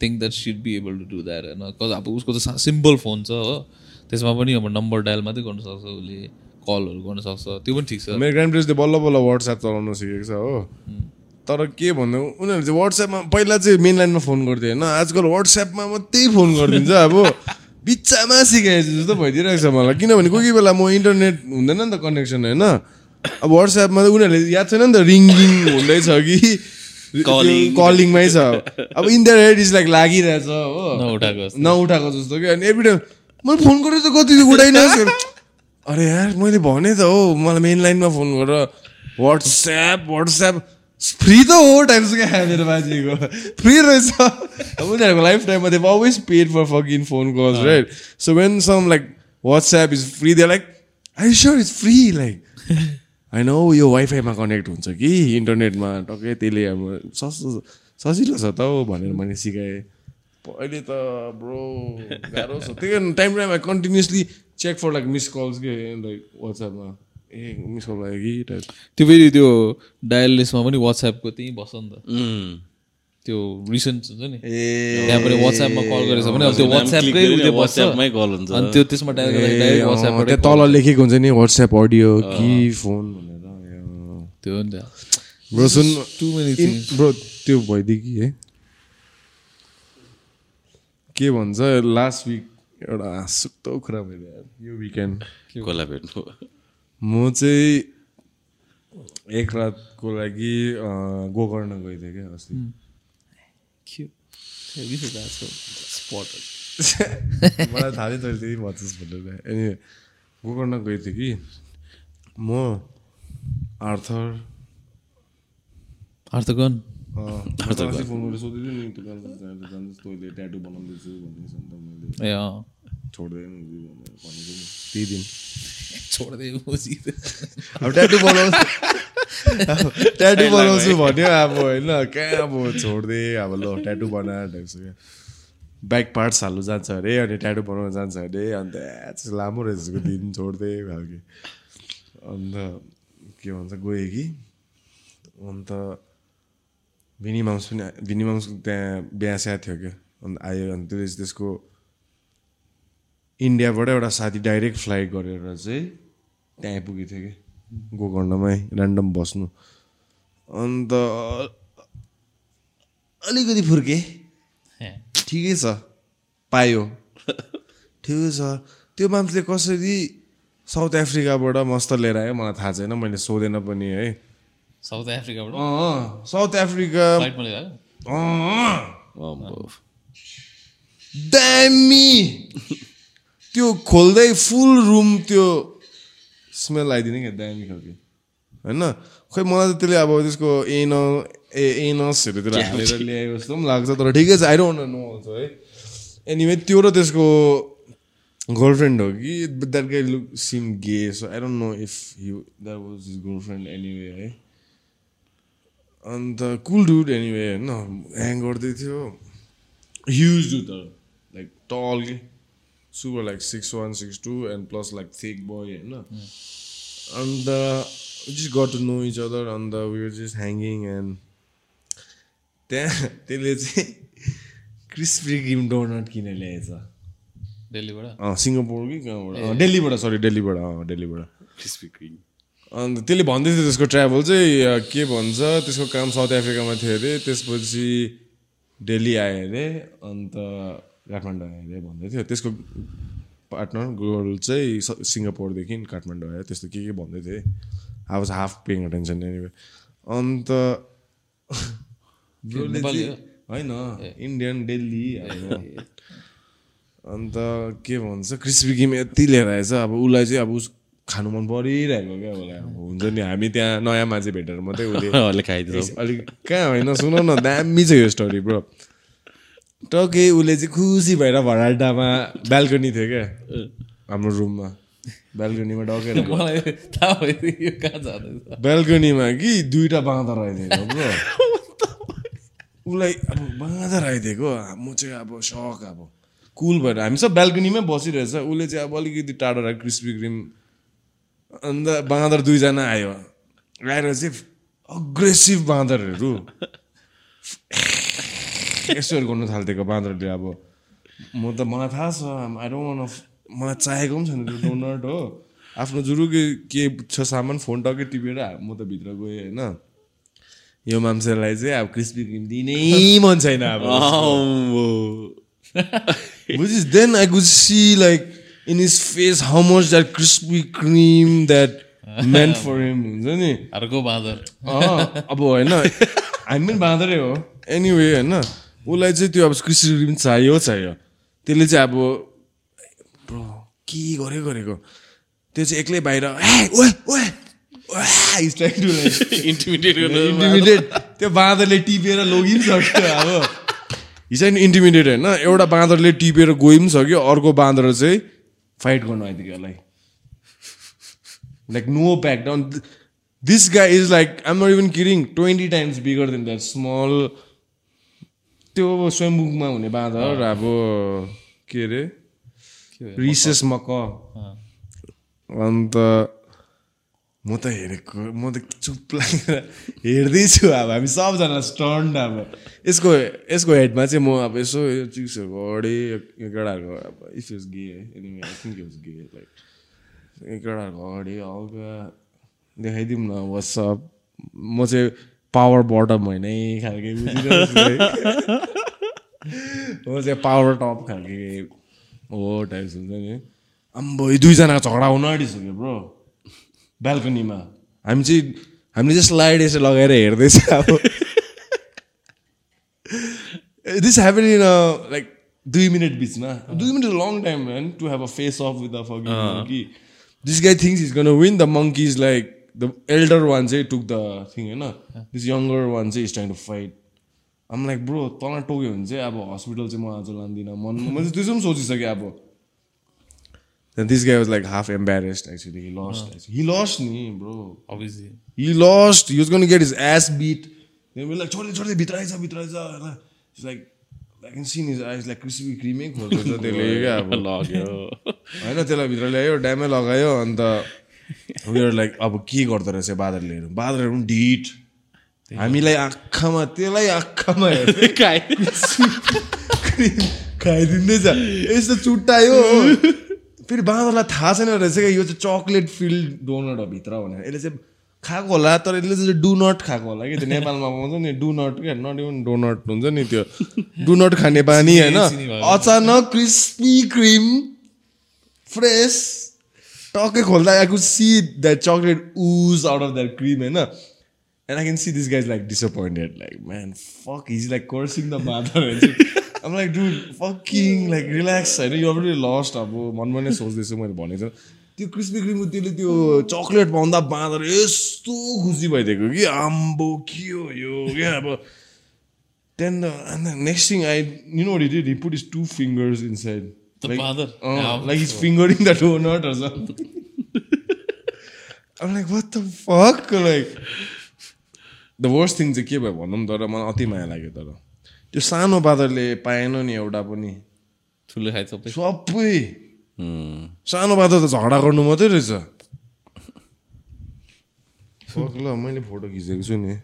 think that she'd be able to do that होइन। अब उसको त सिम्पल फोन छ हो। त्यसमा पनि अब नम्बर डायल मात्रै गर्नु सक्छ उसले। कलहरू गर्न सक्छ त्यो पनि ठिक छ।
मेरो ग्रान्ड पेरेन्ट्सले बल्ल बल्ल वाट्सएप चलाउन सिकेको छ हो। तर के भन्नु उनीहरू चाहिँ वाट्सएपमा पहिला चाहिँ मेन लाइनमा फोन गर्थ्यो होइन। आजकल वाट्सएपमा मात्रै फोन गरिदिन्छ अब। बिच्चामा सिकाएछ जस्तो भइदिइरहेको छ मलाई। किनभने कोही कोही बेला म इन्टरनेट हुँदैन नि त कनेक्सन होइन। अब वाट्सएपमा त उनीहरूले याद छैन नि त रिङ्गिङ हुँदैछ कि. कलिङमै छ। अब in the head is like लागिरहेछ हो।
नउठाएको जस्तो।
नउठाएको जस्तो कि। अनि एभ्री टाइम मैले फोन गरेर त कति उठाइन अरे यार मैले भने त हो मलाई मेन लाइनमा फोन गरेर वाट्सएप वाट्सएप फ्री त हो टाइम्स क्या मेरो बाजेको फ्री रहेछ। उनीहरूको लाइफ टाइममा they've always paid for fucking phone calls right so when some like WhatsApp is free they like I sure is free like होइन हौ यो वाइफाईमा कनेक्ट हुन्छ कि इन्टरनेटमा टक्कै त्यसले अब सस्तो सजिलो छ त हौ भनेर मैले सिकाएँ। अहिले त ब्रो गाह्रो छ। त्यही कारण time time continuously check for like miss calls के लाइक वाट्सएपमा ए मिस कल भयो कि टाइप
त्यो फेरि त्यो डायल लिस्टमा पनि वाट्सएपको त्यहीँ बस्छ नि त. त्यो रिसेन्ट हुन्छ नि
ए
त्यहाँ पनि वाट्सएपमा कल गरेछ भने अब त्यो वाट्सएपकै उसले
WhatsApp-मै call हुन्छ।
अनि त्यो त्यसमा डायल गर्दाखेरि डाइरेक्ट
त्यहाँ
वाट्सएपबाट
तल लेखेको हुन्छ नि वाट्सएप अडियो कि फोन भनेर
त्यो हो नि त
ब्रो सुन
many things.
ब्रो त्यो भइदियो कि है के भन्छ लास्ट विक एउटा सुक्तो कुरा भयो यार। यो विकेन्ड
कसलाई भेट्नु?
म चाहिँ एक रातको लागि गोकर्ण गएको थिएँ क्या अस्ति।
स्पट
मलाई थाहा थियो तैँले त्यही भन्छस् भनेर। अनि गोकर्ण गएको थिएँ कि। म आर्थर
अर्थगन
ट्याटु त्यही दिन। अब बनाउँछु। ट्याटु बनाउँछु भन्यो अब होइन कहाँ अब छोड्दै? अब ल ट्याटु बना टाइप्स क्या ब्याक पार्ट्स हाल्नु जान्छ अरे अनि ट्याटो बनाउनु जान्छ अरे अन्त लामो रहेछ दिन छोड्दै खालके। अन्त के भन्छ गएँ कि। अन्त भिनी माउस पनि भिनी माउस त्यहाँ बिहा थियो क्या? अन्त आयो अन्त त्यो त्यसको इन्डियाबाट एउटा साथी डाइरेक्ट फ्लाइट गरेर चाहिँ त्यहाँ आइपुगेको थियो कि गोकर्णमै ऱ्यान्डम बस्नु। अन्त अलिकति फुर्के। ठिकै छ। पायो। ठिकै छ। त्यो मान्छेले कसरी साउथ अफ्रिकाबाट मस्त लिएर आयो? मलाई थाहा छैन मैले सोधेन पनि है।
साउथ अफ्रिकाबाट
साउथ अफ्रिका दामी त्यो खोल्दै फुल रुम त्यो स्मेल आइदिने क्या दामी खालको। होइन? खोइ मलाई त त्यसले अब त्यसको एन ए एनसहरूतिर हालेर ल्यायो जस्तो पनि लाग्छ तर ठिकै छ आइरहन नो अल्सो है। एनिवे त्यो र त्यसको गर्लफ्रेन्ड हो कि that guy look seem gay so I don't know if you that was his girlfriend anyway है। अन्त कुल डुड एनिवे होइन ह्याङ गर्दै थियो। ह्युज डु तर लाइक टल कि super like six one six two and plus like thick boy होइन। And just got to know each other and we just hanging and त्यहाँ त्यसले चाहिँ crispy cream doughnut किनेर ल्याएछ।
दिल्लीबाट?
अँ सिङ्गापुर कि कहाँबाट? दिल्लीबाट सरी दिल्लीबाट अँ दिल्लीबाट।
क्रिस्पी क्रिम
अन्त त्यसले भन्दै थियो त्यसको ट्राभल चाहिँ के भन्छ त्यसको काम साउथ अफ्रिकामा थियो अरे त्यसपछि दिल्ली आयो अरे अन्त काठमाडौँ आयो अरे भन्दै थियो त्यसको पार्टनर गर्ल चाहिँ सिङ्गापुरदेखि काठमाडौँ आयो त्यस्तो के के भन्दै थिएँ I was half paying attention
anyway
and होइन इन्डियन होइन। अन्त के भन्छ क्रिस्पी क्रिम यति लिएर आएछ अब उसलाई चाहिँ अब उस खानु मन परिरहेको क्या उसलाई हुन्छ नि हामी त्यहाँ नयाँ मान्छे भेटेर मात्रै
उसलेहरूले खाइदिन्छ
अलिक कहाँ होइन सुन न दामी छ यो स्टोरी ब्रो टके उसले चाहिँ खुसी भएर भराल्टामा ब्याल्कनी थियो क्या हाम्रो रुममा ब्याल्कनीमा डकेर ब्याल्कनीमा कि दुइटा बाँदर आइदिएको ब्रो उसलाई अब बाँदर आइदिएको म चाहिँ अब सक अब। कुल भएर हामी सब ब्याल्कनीमै बसिरहेछ। उसले चाहिँ अब अलिकति टाढो राख्यो क्रिस्पी क्रिम अन्त बाँदर दुईजना आयो। आएर चाहिँ अग्रेसिभ बाँदरहरू। यसोहरू गर्नु थालिदिएको बाँदरले अब। म त मलाई थाहा छ आई डोन्ट वान मलाई चाहिएको पनि छैन त्यो डोनट हो। आफ्नो जुरु के छ सामान फोन टक्कै टिपेर म त भित्र गएँ होइन। यो मान्छेलाई चाहिँ अब क्रिस्पी क्रिम दिनै मन छैन अब। which is then I could see in his face how much that crispy cream that meant for him हुन्छ नि
अर्को बाँदर
अब होइन हामी पनि बाँदरै हो एनिवे होइन उसलाई चाहिँ त्यो अब क्रिस्पी क्रिम चाहियो चाहियो त्यसले चाहिँ अब के गर्यो गरेको त्यो चाहिँ एक्लै बाहिर त्यो बाँदरले टिपेर लगी पनि सक्यो अब हिजो इन्टिमिडिएट होइन एउटा बाँदरले टिपेर गइ पनि सक्यो अर्को बाँदर चाहिँ फाइट गर्नु आइदियो यसलाई like no back down this guy is like um not even kidding twenty times bigger than that small त्यो स्वयम्बुकमा हुने बाँदर अब के अरे? रिसेस मक अन्त म त हेरेको म त चुप लागेर हेर्दैछु अब हामी सबजना स्टन्ड अब। यसको यसको हेडमा चाहिँ म अब यसो चिक्सहरूको अगाडि यो केटाहरूको अब if is gay anyway I think is gay like केटाहरूको अगाडि हल्का देखाइदिउँ न वाट्सअप म चाहिँ पावर बटम होइन है खालके है। म चाहिँ पावर टप खालके हो टाइप्स हुन्छ नि। आम्बो यो दुईजना झगडा हुन आँटिसक्यो ब्रो ब्याल्कनीमा हामी चाहिँ हामीले जस्ट लाइट यसो लगाएर हेर्दैछ अब दिस ह्यापन इन लाइक दुई मिनट बिचमा दुई minute long time man to have a face off with fucking monkey this guy things is gonna win the monkey is like the elder one चाहिँ took the thing होइन this younger one चाहिँ is time to fight um like bro तँलाई टोक्यो भने चाहिँ अब hospital चाहिँ म आज लाँदिनँ मन मैले त्यो पनि सोचिसकेँ अब Then this guy was like half embarrassed actually. He lost. actually. He lost me, bro.
Obviously
He lost. He was gonna get his ass beat. Then we're like, आइज भित्र आइज होइन He's like, I can seen is eyes like crispy क्रिमै खोज्दैछ त्यसले क्या अब
लग्यो
होइन त्यसलाई भित्र ल्यायो ड्यामै लगायो अन्त उयो लाइक अब के गर्दो रहेछ बादरले बादरहरू पनि ढिट हामीलाई आँखामा त्यसलाई आँखामा हेर्दै खाइदिँदैछ यस्तो चुट्टायो। फेरि बाँदरलाई थाहा छैन रहेछ क्या यो चाहिँ चक्लेट फिल्ड डोनट हो भित्र भनेर। यसले चाहिँ खाएको होला तर यसले चाहिँ डु नट खाएको होला कि त्यो नेपालमा पाउँछ नि डु नट क्या नट इभन डोनट हुन्छ नि त्यो। डु नट खाने बानी होइन। अचानक क्रिस्पी क्रिम फ्रेस टक्कै खोल्दा I could see that chocolate ooze out of that cream होइन। And I can see this guys like disappointed like man fuck is like cursing the mother I'm like, dude, fucking, like, relax. होइन यो already lost अब मनमा नै सोच्दैछु मैले भनेको छु त्यो क्रिस्पी क्रिमको त्यसले त्यो चक्लेट पाउँदा बाँदर यस्तो खुसी भइदिएको कि आम्बो के हो यो क्या अब त्यहाँदेखि next thing I you know did he put is two fingers inside. Like is fingering
the
doughnut or something. I'm like, what the fuck? Like, the worst thing चाहिँ के भयो भनौँ तर मलाई अति माया लाग्यो तर त्यो सानो बादरले पाएन नि एउटा पनि।
ठुलो खाइ सबै।
सबै। सानो बादर त झगडा गर्नु मात्रै रहेछ। ल मैले फोटो खिचेको छु नि।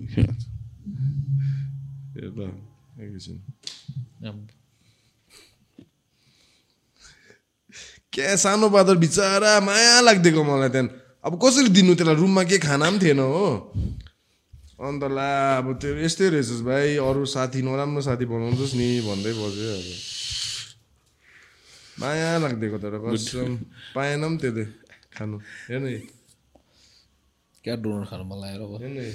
क्या सानो बादर बिचरा माया लाग्दिएको मलाई त्यहाँदेखि अब कसरी दिनु त्यसलाई? रुममा के खाना पनि थिएन हो। अन्त ला अब त्यो यस्तै रहेछस् भाइ। अरू साथी नराम्रो साथी बनाउँछस् नि भन्दै बस्यो अब। माया लाग्दिएको तर कसम पाएन पनि त्यसले खानु। हेर्नु है,
क्या डोनर खानु मन लागेर
हेर्नु है।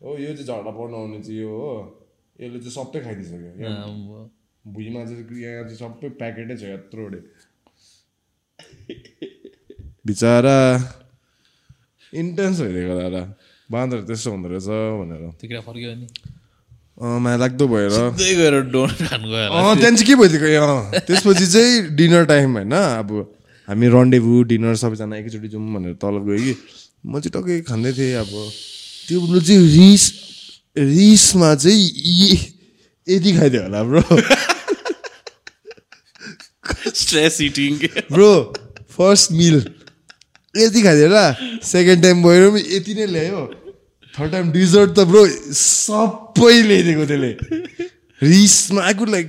यो चाहिँ झगडा पर्नु आउने चाहिँ यो हो। यसले चाहिँ सबै खाइदिइसक्यो। भुइँमा चाहिँ यहाँ चाहिँ सबै प्याकेटै छ यत्रो बिचरा। इन्टेन्स भइदिएको दादा बाँदर त्यस्तो हुँदो रहेछ भनेर
त्यो केटा फर्क्यो नि
अँ माया लाग्दो भएर
सिधै गएर डोनर खानु गयो होला
अँ त्यहाँदेखि चाहिँ के भइदिएको त्यसपछि चाहिँ डिनर टाइम होइन अब हामी रन्डेभु डिनर सबैजना एकैचोटि जाउँ भनेर तल गयो कि म चाहिँ टक्कै खाँदै थिएँ अब त्यो चाहिँ रिस रिसमा चाहिँ यति खाइदियो होला bro
stress eating
bro first meal यति खाइदियो ल सेकेन्ड टाइम गएर पनि यति नै ल्यायो। थर्ड टाइम डिजर्ट त ब्रो सबै ल्याइदिएको त्यसले। रिसमा आएको लाइक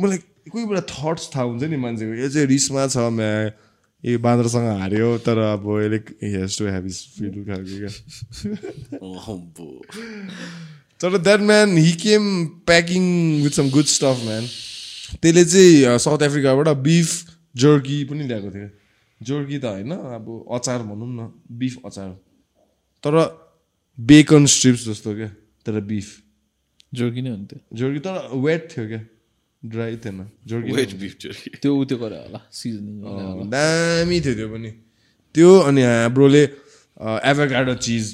मलाई कोही बेला थट्स थाहा हुन्छ नि मान्छेको। यो चाहिँ रिसमा छ म्या यो बाँदरसँग हार्यो तर अब यसले has to have is fill खालको क्या। तर that man he came packing with some good stuff man त्यसले चाहिँ साउथ अफ्रिकाबाट बिफ जर्की पनि ल्याएको थियो। जर्की त होइन अब अचार भनौँ न बिफ अचार। तर बेकन स्ट्रिप्स जस्तो क्या तर बिफ।
जोर्की नै हुन्थ्यो।
जर्की तर वेट थियो क्या ड्राई थिएन। जर्की
वेट बिफ जर्की
त्यो उ त्यो गरे होला सिजनिङ
दामी थियो त्यो पनि। त्यो अनि हाम्रोले एभाकाडो चिज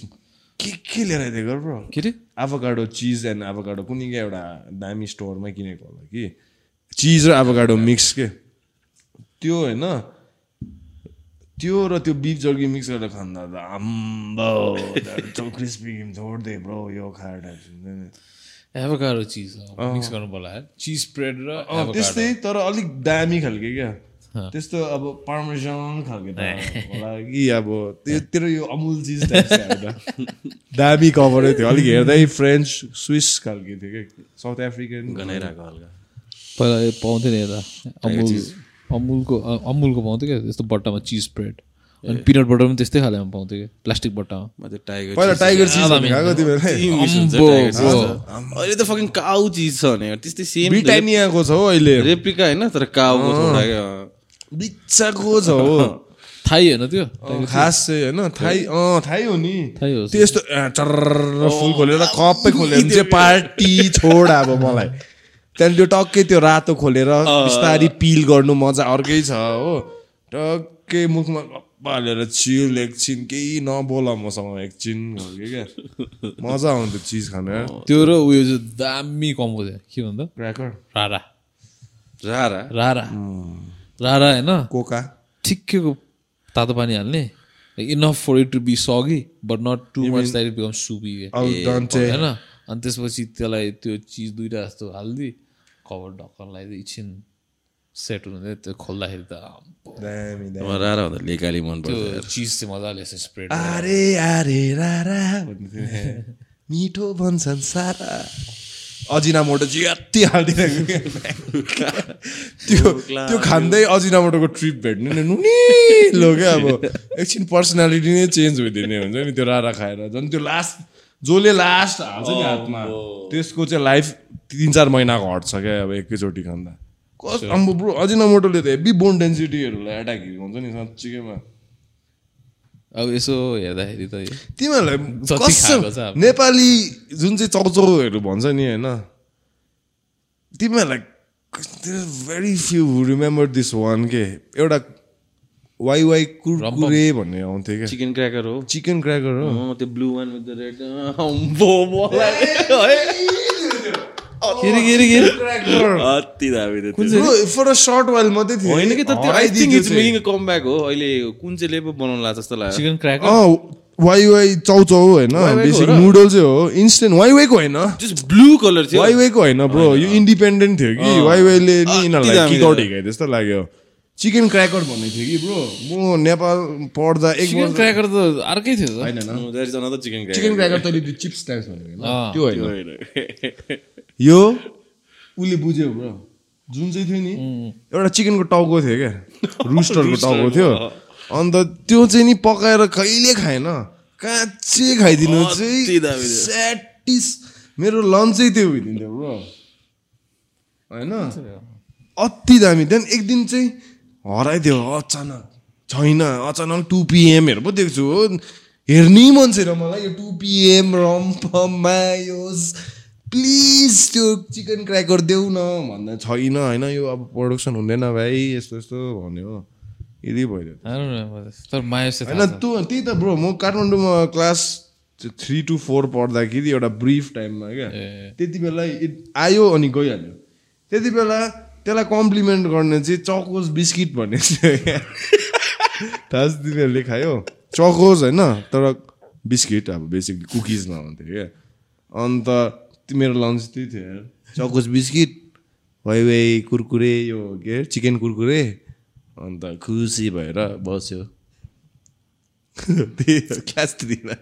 के के लिएर दिएको ब्रो?
के अरे
एभाकाडो चिज एन्ड एभाकाडो कुनै क्या एउटा दामी स्टोरमा किनेको होला कि? चिज र एभाकाडो मिक्स के? त्यो होइन त्यो र त्यो बिफ जर्की मिक्स गरेर खाँदा त आम्बो क्रिस्पी छोड्दै ब्रो यो खाएर।
एभोकाडो चिज मिक्स गर्नु पर्ला चिज स्प्रेड र।
त्यस्तै तर अलिक दामी खालके क्या। त्यस्तो अब पार्मेसन खालके होला कि अब त्यो तेरो यो अमुल चिज। दामी कभरै थियो अलिक हेर्दै फ्रेन्च स्विस खालके थियो क्या साउथ अफ्रिकन
गनाइरहेको हल्का।
पहिला पाउँथ्यो नि यता अमुल अमुलको अमुलको पाउँथ्यो क्या? त्यस्तो बट्टामा चिज स्प्रेड अनि पिनट बटर पनि त्यस्तै खालेमा पाउँथ्यो क्या? प्लास्टिक बट्टामा।
अहिले त फकिङ काउ चिज छ भने त्यस्तै सेम
ब्रिटानियाको छ हो अहिले।
रेप्लिका होइन तर काउको
बिच्चाको छ हो।
थाई होइन त्यो?
खास चाहिँ होइन थाई अँ थाई हो नि।
थाई हो।
त्यस्तो चर्र फुल खोलेर कपै खोलेर चाहिँ पार्टी छोड अब मलाई। त्यहाँदेखि त्यो टक्कै त्यो रातो खोलेर बिस्तारी पिल गर्नु मजा अर्कै छ हो। टक्कै मुखमा हालेर चिल एकछिन केही नबोल मसँग एकछिन क्या मजा आउँथ्यो चिज खान।
त्यो र उयो चाहिँ दामी कम्बो थियो। के भन्दा?
क्र्याकर
रारा।
रारा?
रारा। रारा होइन?
कोका?
ठिक्कैको तातो पानी हाल्ने। Enough for it to be soggy but not too much that it
become soupy.
होइन? अनि त्यसपछि त्यसलाई त्यो चिज दुइटा जस्तो हालिदिए। कभर ढक्कन लगाइदिए एकछिन सेट हुँदै त्यो खोल्दाखेरि त
रारा भन्दा लेकाली मन पर्छ
त्यो चिज चाहिँ मजाले स्प्रेड
अरे अरे रारा मिठो भन्छन् सारा। अजिनामोटो जियात्ती हालिदिरहेको त्यो त्यो खाँदै अजिनामोटोको ट्रिप भेट्ने नि नुनिलो क्या अब। एकछिन पर्सनालिटी नै चेन्ज भइदिने हुन्छ नि त्यो रारा खाएर। झन् त्यो लास्ट जसले लास्ट हाल्छ नि हातमा त्यसको चाहिँ लाइफ तिन चार महिनाको हट्छ क्या अब एकैचोटि खाँदा। कस अम्बो ब्रो अजिनामोटोले त हेभी बोन डेन्सिटीहरूलाई एट्याक हुन्छ नि साँच्चीकैमा
अब यसो हेर्दाखेरि त
तिमीहरूलाई। नेपाली जुन चाहिँ चौचौहरू भन्छ नि होइन तिमीहरूलाई very few remember this one के एउटा वाइ वाइ कुरकुरे भन्ने आउँथ्यो क्या
चिकन क्र्याकर हो
चिकन क्र्याकर हो
त्यो
blue
one with the red.
For a short while मात्रै थियो
होइन कि तर त्यो आई
हराइदियो
थिङ्क इट्स
चाहिँ।
मेकिङ अ कम ब्याक हो अहिले कुन चाहिँले पो बनाउनु लाग्छ जस्तो लाग्यो
चिकन क्र्याकर
अँ वाइ वाइ चौचौ होइन
वाइ वाइको
बेसिक
हो र?
नुडल चाहिँ हो इन्स्टेन्ट वाइ वाइको होइन
जस्ट ब्लू कलर थियो
वाइ वाइको होइन ब्रो यो इन्डिपेन्डेन्ट थियो कि वाइ वाइले नि
अति
यिनीहरूलाई किक आउट जस्तो लाग्यो चिकन क्र्याकर भन्ने थियो कि ब्रो म नेपाल पढ्दा एक
चिकन क्र्याकर त अर्कै थियो त।
होइन
that is another chicken
chicken cracker तैँले त्यो चिप्स टाइप्स भनेको त्यो होइन। यो उसले बुझ्यो ब्रो जुन चाहिँ थियो नि एउटा चिकनको टाउको थियो क्या। रुस्टरको टाउको थियो। अन्त त्यो चाहिँ नि पकाएर कहिले खाएन? काँचे खाइदिनु चाहिँ। स्याटिस मेरो लन्चै त्यो भइदिन्थ्यो ब्रो होइन? अति दामी। त्यहाँदेखि एक दिन चाहिँ हराइदियो। अचानक। छैन। अचानक टु पिएमहरू पो देख्छु। हो हेर्नै मन छैन मलाई यो टु पिएम रम्फममा यो प्लिज त्यो चिकन क्र्याकर देऊ न। भन्दा छैन होइन? यो अब प्रोडक्सन हुँदैन भाइ। यस्तो यस्तो भन्यो। यदि
चाहिँ
होइन। त्यो त्यही त ब्रो म काठमाडौँमा क्लास थ्री टु फोर पढ्दाखेरि एउटा ब्रिफ टाइममा क्या। त्यति बेला आयो अनि गइहाल्यो। त्यति बेला त्यसलाई कम्प्लिमेन्ट गर्ने चाहिँ चकोस बिस्किट भन्ने थाहा छ तिमीहरूले खायो? चकोस होइन तर बिस्किट अब बेसिकली कुकिज नहुन्थ्यो क्या। अन्त मेरो लन्च त्यही थियो यार। चकोस बिस्किट वाइ वाइ कुरकुरे यो के अरे चिकन कुरकुरे अन्त खुसी भएर बस्यो। त्यही हो थ्रीमा।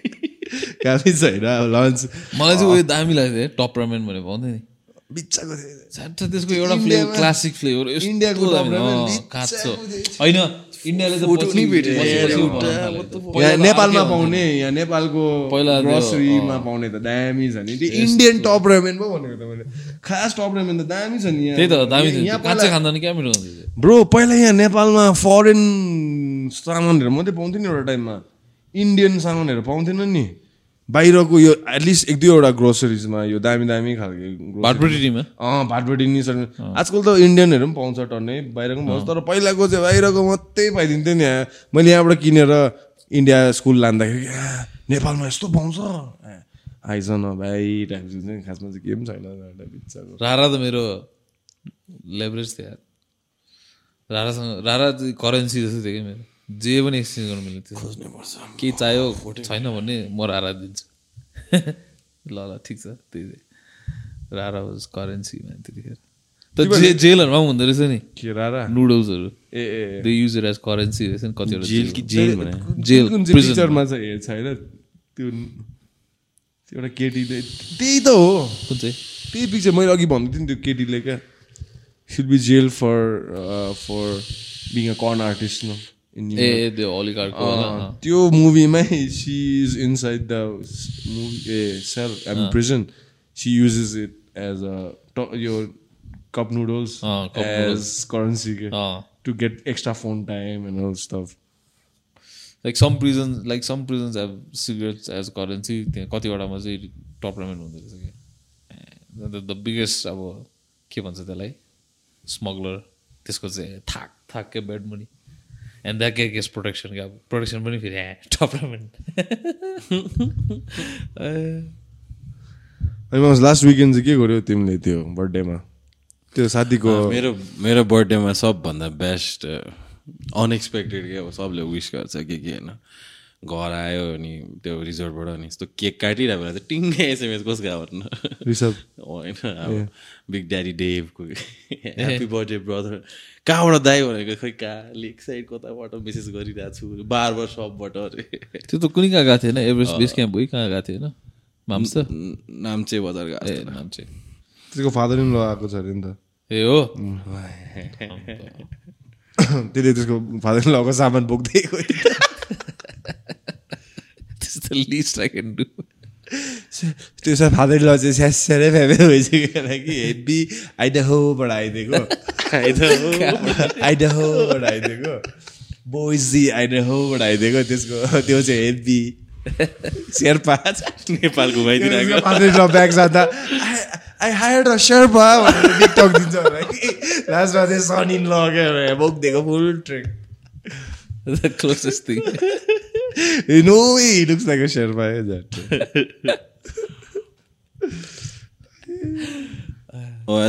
काफी छैन अब लन्च
मलाई चाहिँ उयो दामी लाग्थ्यो टप रामेन भनेर पाउँथ्यो नि।
बिच्चाको थियो
त्यसको एउटा फ्लेभर क्लासिक फ्लेभर
इन्डियाको
काँचो। होइन इन्डियाले त
फोटो
पछि-
नि भेटेन
नेपालमा पाउने यहाँ नेपालको
पहिला
ग्रोसरीमा पाउने त दामी छ नि। त्यो इन्डियन टप रेमेन पो भनेको त मैले खास टप रेमेन त दामी छ नि यहाँ।
त्यही त दामी
यहाँ
काँचै
पहिला-
खाँदा नि क्या मिठो।
ब्रो पहिला यहाँ नेपालमा फरेन सामानहरू मात्रै पाउँथ्यो नि एउटा टाइममा। इन्डियन सामानहरू पाउँथेन नि। बाहिरको यो एटलिस्ट एक दुईवटा ग्रोसरिजमा यो दामी दामी खालको
टीमा
अँ भाटबडी नि आजकल त इन्डियनहरू पनि पाउँछ टन्नै बाहिरको पनि पाउँछ। तर पहिलाको चाहिँ बाहिरको मात्रै पाइदिन्थ्यो नि यहाँ। मैले यहाँबाट किनेर इन्डिया स्कुल लाँदाखेरि "आ, नेपालमा यस्तो पाउँछ। आइज न भाइ टाइप चाहिँ खासमा चाहिँ के पनि छैन।
रारा त मेरो लेभरेज थियो रारासँग रारा करेन्सी जस्तो थियो कि मेरो। जे पनि एक्सचेन्ज गर्नु मिल्ने थियो खोज्नु पर्छ। केही चाहियो छैन भने म रारा दिन्छु। ल ल ठिक छ त्यही चाहिँ रारा वाज करेन्सीमा त्यतिखेर। त जे जेलहरूमा पनि हुँदो रहेछ नि।
के रारा?
नुडल्सहरू
uh A
they use it as currency रहेछ नि कतिवटा
जेल कि जेल भने
जेल
कुन चाहिँ हेर्छ होइन त्यो त्यो एउटा केटीले त्यही त हो।
कुन चाहिँ?
त्यही पिक्चर मैले अघि भन्दै थिएँ नि त्यो केटीले क्या। Should be jail for for being a con artist न
ए त्यो
मुभीमै she is inside the uh cell mean prison she uses it as a यो
cup
noodles as
currency
to get extra phone time and all stuff
like some prison like some prisons have cigarettes as currency त्यहाँ कतिवटामा चाहिँ top हुँदो रहेछ कि। The biggest अब के भन्छ त्यसलाई? स्मगलर त्यसको चाहिँ थाक थाक के बेड मनी एन्ड द्याट के गेस प्रोटेक्सन क्या अब प्रोटेक्सन पनि फेरि ए टप रामेन
अनि लास्ट विकेन्ड चाहिँ के गर्यो तिमीले त्यो बर्थडेमा त्यो साथीको
मेरो मेरो बर्थडेमा सबभन्दा बेस्ट अनएक्सपेक्टेड के अब सबले विस गर्छ के के होइन घर आयो अनि त्यो रिजोर्टबाट अनि यस्तो केक काटिरहेको बेला चाहिँ टिङ्गै एसएमएस कसको आयो भन्नु
रिसभ
होइन अब बिग ड्याडी डेभको ह्याप्पी बर्थडे ब्रदर कहाँबाट दाइ भनेको? खै कहाँ? लेक साइड कताबाट मेसेज गरिरहेको छु। बार बार सबबाट अरे।
त्यो त कुनै कहाँ गएको थिएन। एभरेस्ट बेस क्याम्प हो कि कहाँ गएको थियो होइन माम्स
नाम्चे बजार गएको
ए
थियो।
नाम चाहिँ
त्यसको फादर इन ल आएको छ अरे नि त।
ए हो?
त्यसले त्यसको फादर इन लको सामान बोक्दै गयो।
त्यस्तो लिस्ट आई क्यान डु
त्यो सब फादर इन ल चाहिँ स्यासै फ्यामे भइसक्यो कि हेभी आइडहोबाट आइदिएको आइडहोबाट आइदिएको बोइजी आइडहोबाट आइदिएको त्यसको त्यो चाहिँ हेभी शेर्पा
नेपाल घुमाइदिरहेको
फादर इन ल ब्याग जाँदा आई हायर्ड अ शेर्पा भनेर टिकटक दिन्छ होला कि लास्टमा चाहिँ सन इन लगेर बोकिदिएको full trek
the closest thing
no way he looks like a Sherpa है that.
हो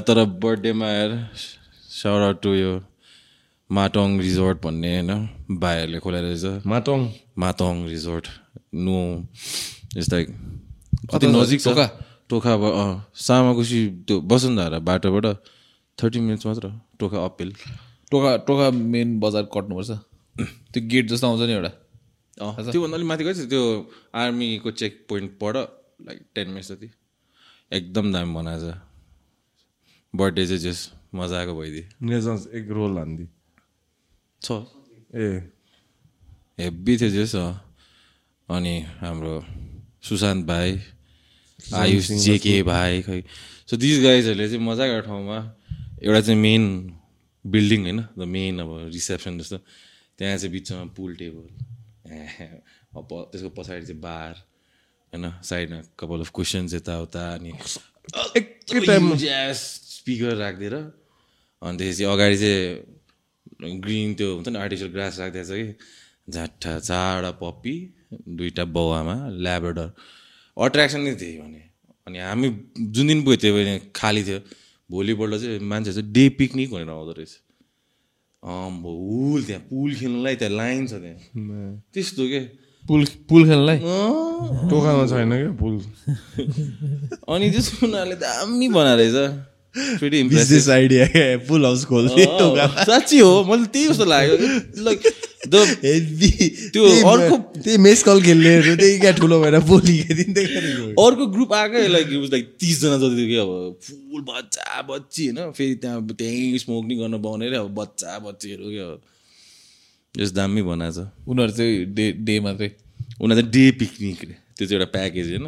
तर बर्थडेमा आएर साउट आउट टु यो माटोङ रिजोर्ट भन्ने होइन? भाइहरूले खोलेर रहेछ।
Matong.
Matong resort no like कति नजिक छ। अँ सामाकुसी त्यो वसुन्धरा बाटोबाट थर्टी मिनट्स मात्र टोका अपिल
टोका टोका मेन बजार कट्नुपर्छ। त्यो गेट जस्तो आउँछ नि एउटा।
त्योभन्दा अलिक माथि गएछ त्यो आर्मीको चेक पोइन्टबाट लाइक टेन मिनट्स जति। एकदम दामी बनाएछ बर्थडे चाहिँ जस मजाको भइदियो।
नेजन्स एक रोल हान्दी।
छ।
ए।
हेब्बी थियो जस। अनि हाम्रो सुशान्त भाइ आयुष जेके भाइ खै। सो दिस गाइजहरूले चाहिँ मजाको ठाउँमा एउटा चाहिँ मेन बिल्डिङ होइन द मेन अब रिसेप्सन जस्तो। त्यहाँ चाहिँ बिचमा पुल टेबल त्यसको पछाडि चाहिँ बार होइन साइडमा कपाल अफ क्वेसन्स यताउता अनि स्पिकर राखिदिएर अनि त्यसपछि अगाडि चाहिँ ग्रिन त्यो हुन्छ नि आर्टिफिसियल ग्रास राखिदिएको छ कि झाट्टा चारवटा पप्पी दुईवटा बाउआमा ल्याबरेडर अट्र्याक्सन नै त्यही भने। अनि हामी जुन दिन थियो भने खाली थियो भोलिपल्ट चाहिँ मान्छेहरू चाहिँ डे पिकनिक भनेर आउँदो रहेछ। अम्बो हुल त्यहाँ पुल खेल्नुलाई त्यहाँ लाइन छ त्यहाँ। त्यस्तो के?
पुल पुल खेल्नलाई
टोकामा छैन क्या पुल?
अनि चाहिँ उनीहरूले दामी बनाएर impressive.
Business idea pool house खोल्ने
साँच्ची हो मैले त्यही जस्तो लाग्यो लाइक द त्यो अर्को
त्यही मेस कल खेल्नेहरू त्यही क्या ठुलो भएर बोली
अर्को ग्रुप आएकै लाइक लाइक तिसजना जति कि अब फुल बच्चा बच्ची होइन? फेरि त्यहाँ त्यहीँ स्मोक नि गर्न पाउने अरे अब बच्चा बच्चीहरू क्या अब यस दामी बनाएछ
उनीहरू चाहिँ डे डे मात्रै
उनीहरू चाहिँ डे पिकनिक रे त्यो चाहिँ एउटा प्याकेज होइन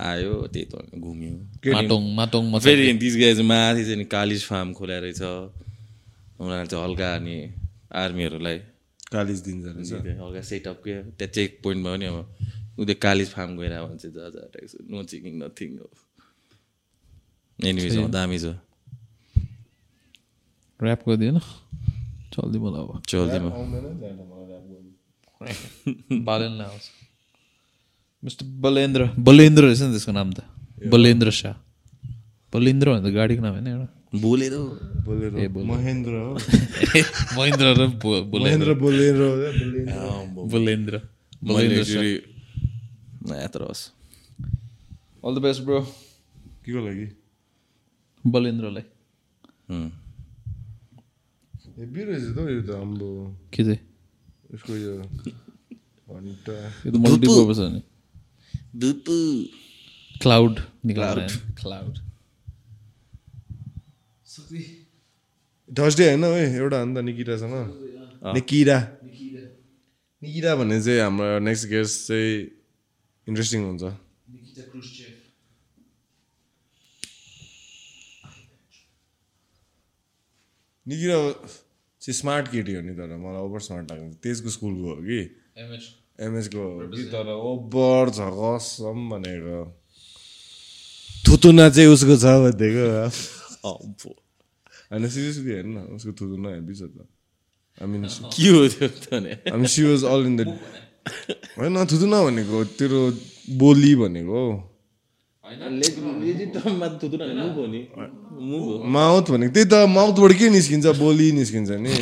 आयो त्यही त घुम्यो
माटोङ माटोङमा छ
फेरि दिस गाई चाहिँ माथि चाहिँ कालिज फार्म खोलाएर रहेछ उनीहरू चाहिँ हल्का अनि आर्मीहरूलाई
कालिज दिन्छ
हल्का सेटअप के त्यहाँ चेक पोइन्टमा पनि अब उयो कालिज फार्म गएर भने चाहिँ जा जा tax no checking nothing anyways दामी छ
ऱ्याप गरिदिएन चल्दी मलाई अब आउँछ मिस्टर बलेन्द्र बलेन्द्र रहेछ नि त्यसको नाम त बलेन्द्र शाह बलेन्द्र भने त गाडीको नाम होइन एउटा
बोलेर
बोलेर महेन्द्र हो
महेन्द्र र बो- बोले-
महेन्द्र बोलेर
बलेन्द्र
मैले
बलेन्द्र शाह
actually- नयाँ तर होस्
अल द बेस्ट ब्रो
के को लागि
बलेन्द्रलाई.
हेभी रहेछ त हौ यो त हाम्रो
के चाहिँ
यसको यो घन्टा
यो त मल्टिपर्पज हो नि
बुपु
क्लाउड निकाल्नु क्लाउड
थर्सडे होइन है एउटा अन्त निकिरासँग निकिरा निकिरा भन्ने चाहिँ हाम्रो नेक्स्ट गेस्ट चाहिँ इन्ट्रेस्टिङ हुन्छ निकिरा चाहिँ स्मार्ट केटी हो नि तर मलाई ओभर स्मार्ट लाग्छ त्यसको स्कुलको हो कि एमएसको हो कि तर ओभर छ कसम भनेको थुतुना चाहिँ उसको छ भनेको होइन सिरियसली हेर्न न उसको थुतुना हेभी छ त आई मिन
के हो त्यो
I mean she was all in the होइन थुतुना भनेको तेरो बोली भनेको माउथ भनेको त्यही त माउथबाट के निस्किन्छ? बोली निस्किन्छ नि।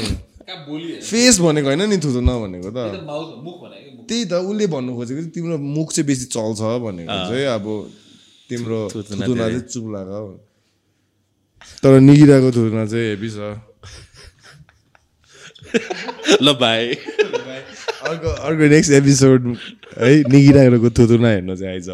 फेस भनेको होइन नि थुतो नभनेको त। त्यही त उसले भन्नु खोजेको तिम्रो मुख चाहिँ बेसी चल्छ भनेको चाहिँ अब तिम्रो थुतुना चाहिँ चुप लाग तर निगिरहेको थुतुना चाहिँ हेभी छ।
ल भाइ
अर्को अर्को नेक्स्ट एपिसोड है निगिरहेको थुतुना हेर्न चाहिँ आइज।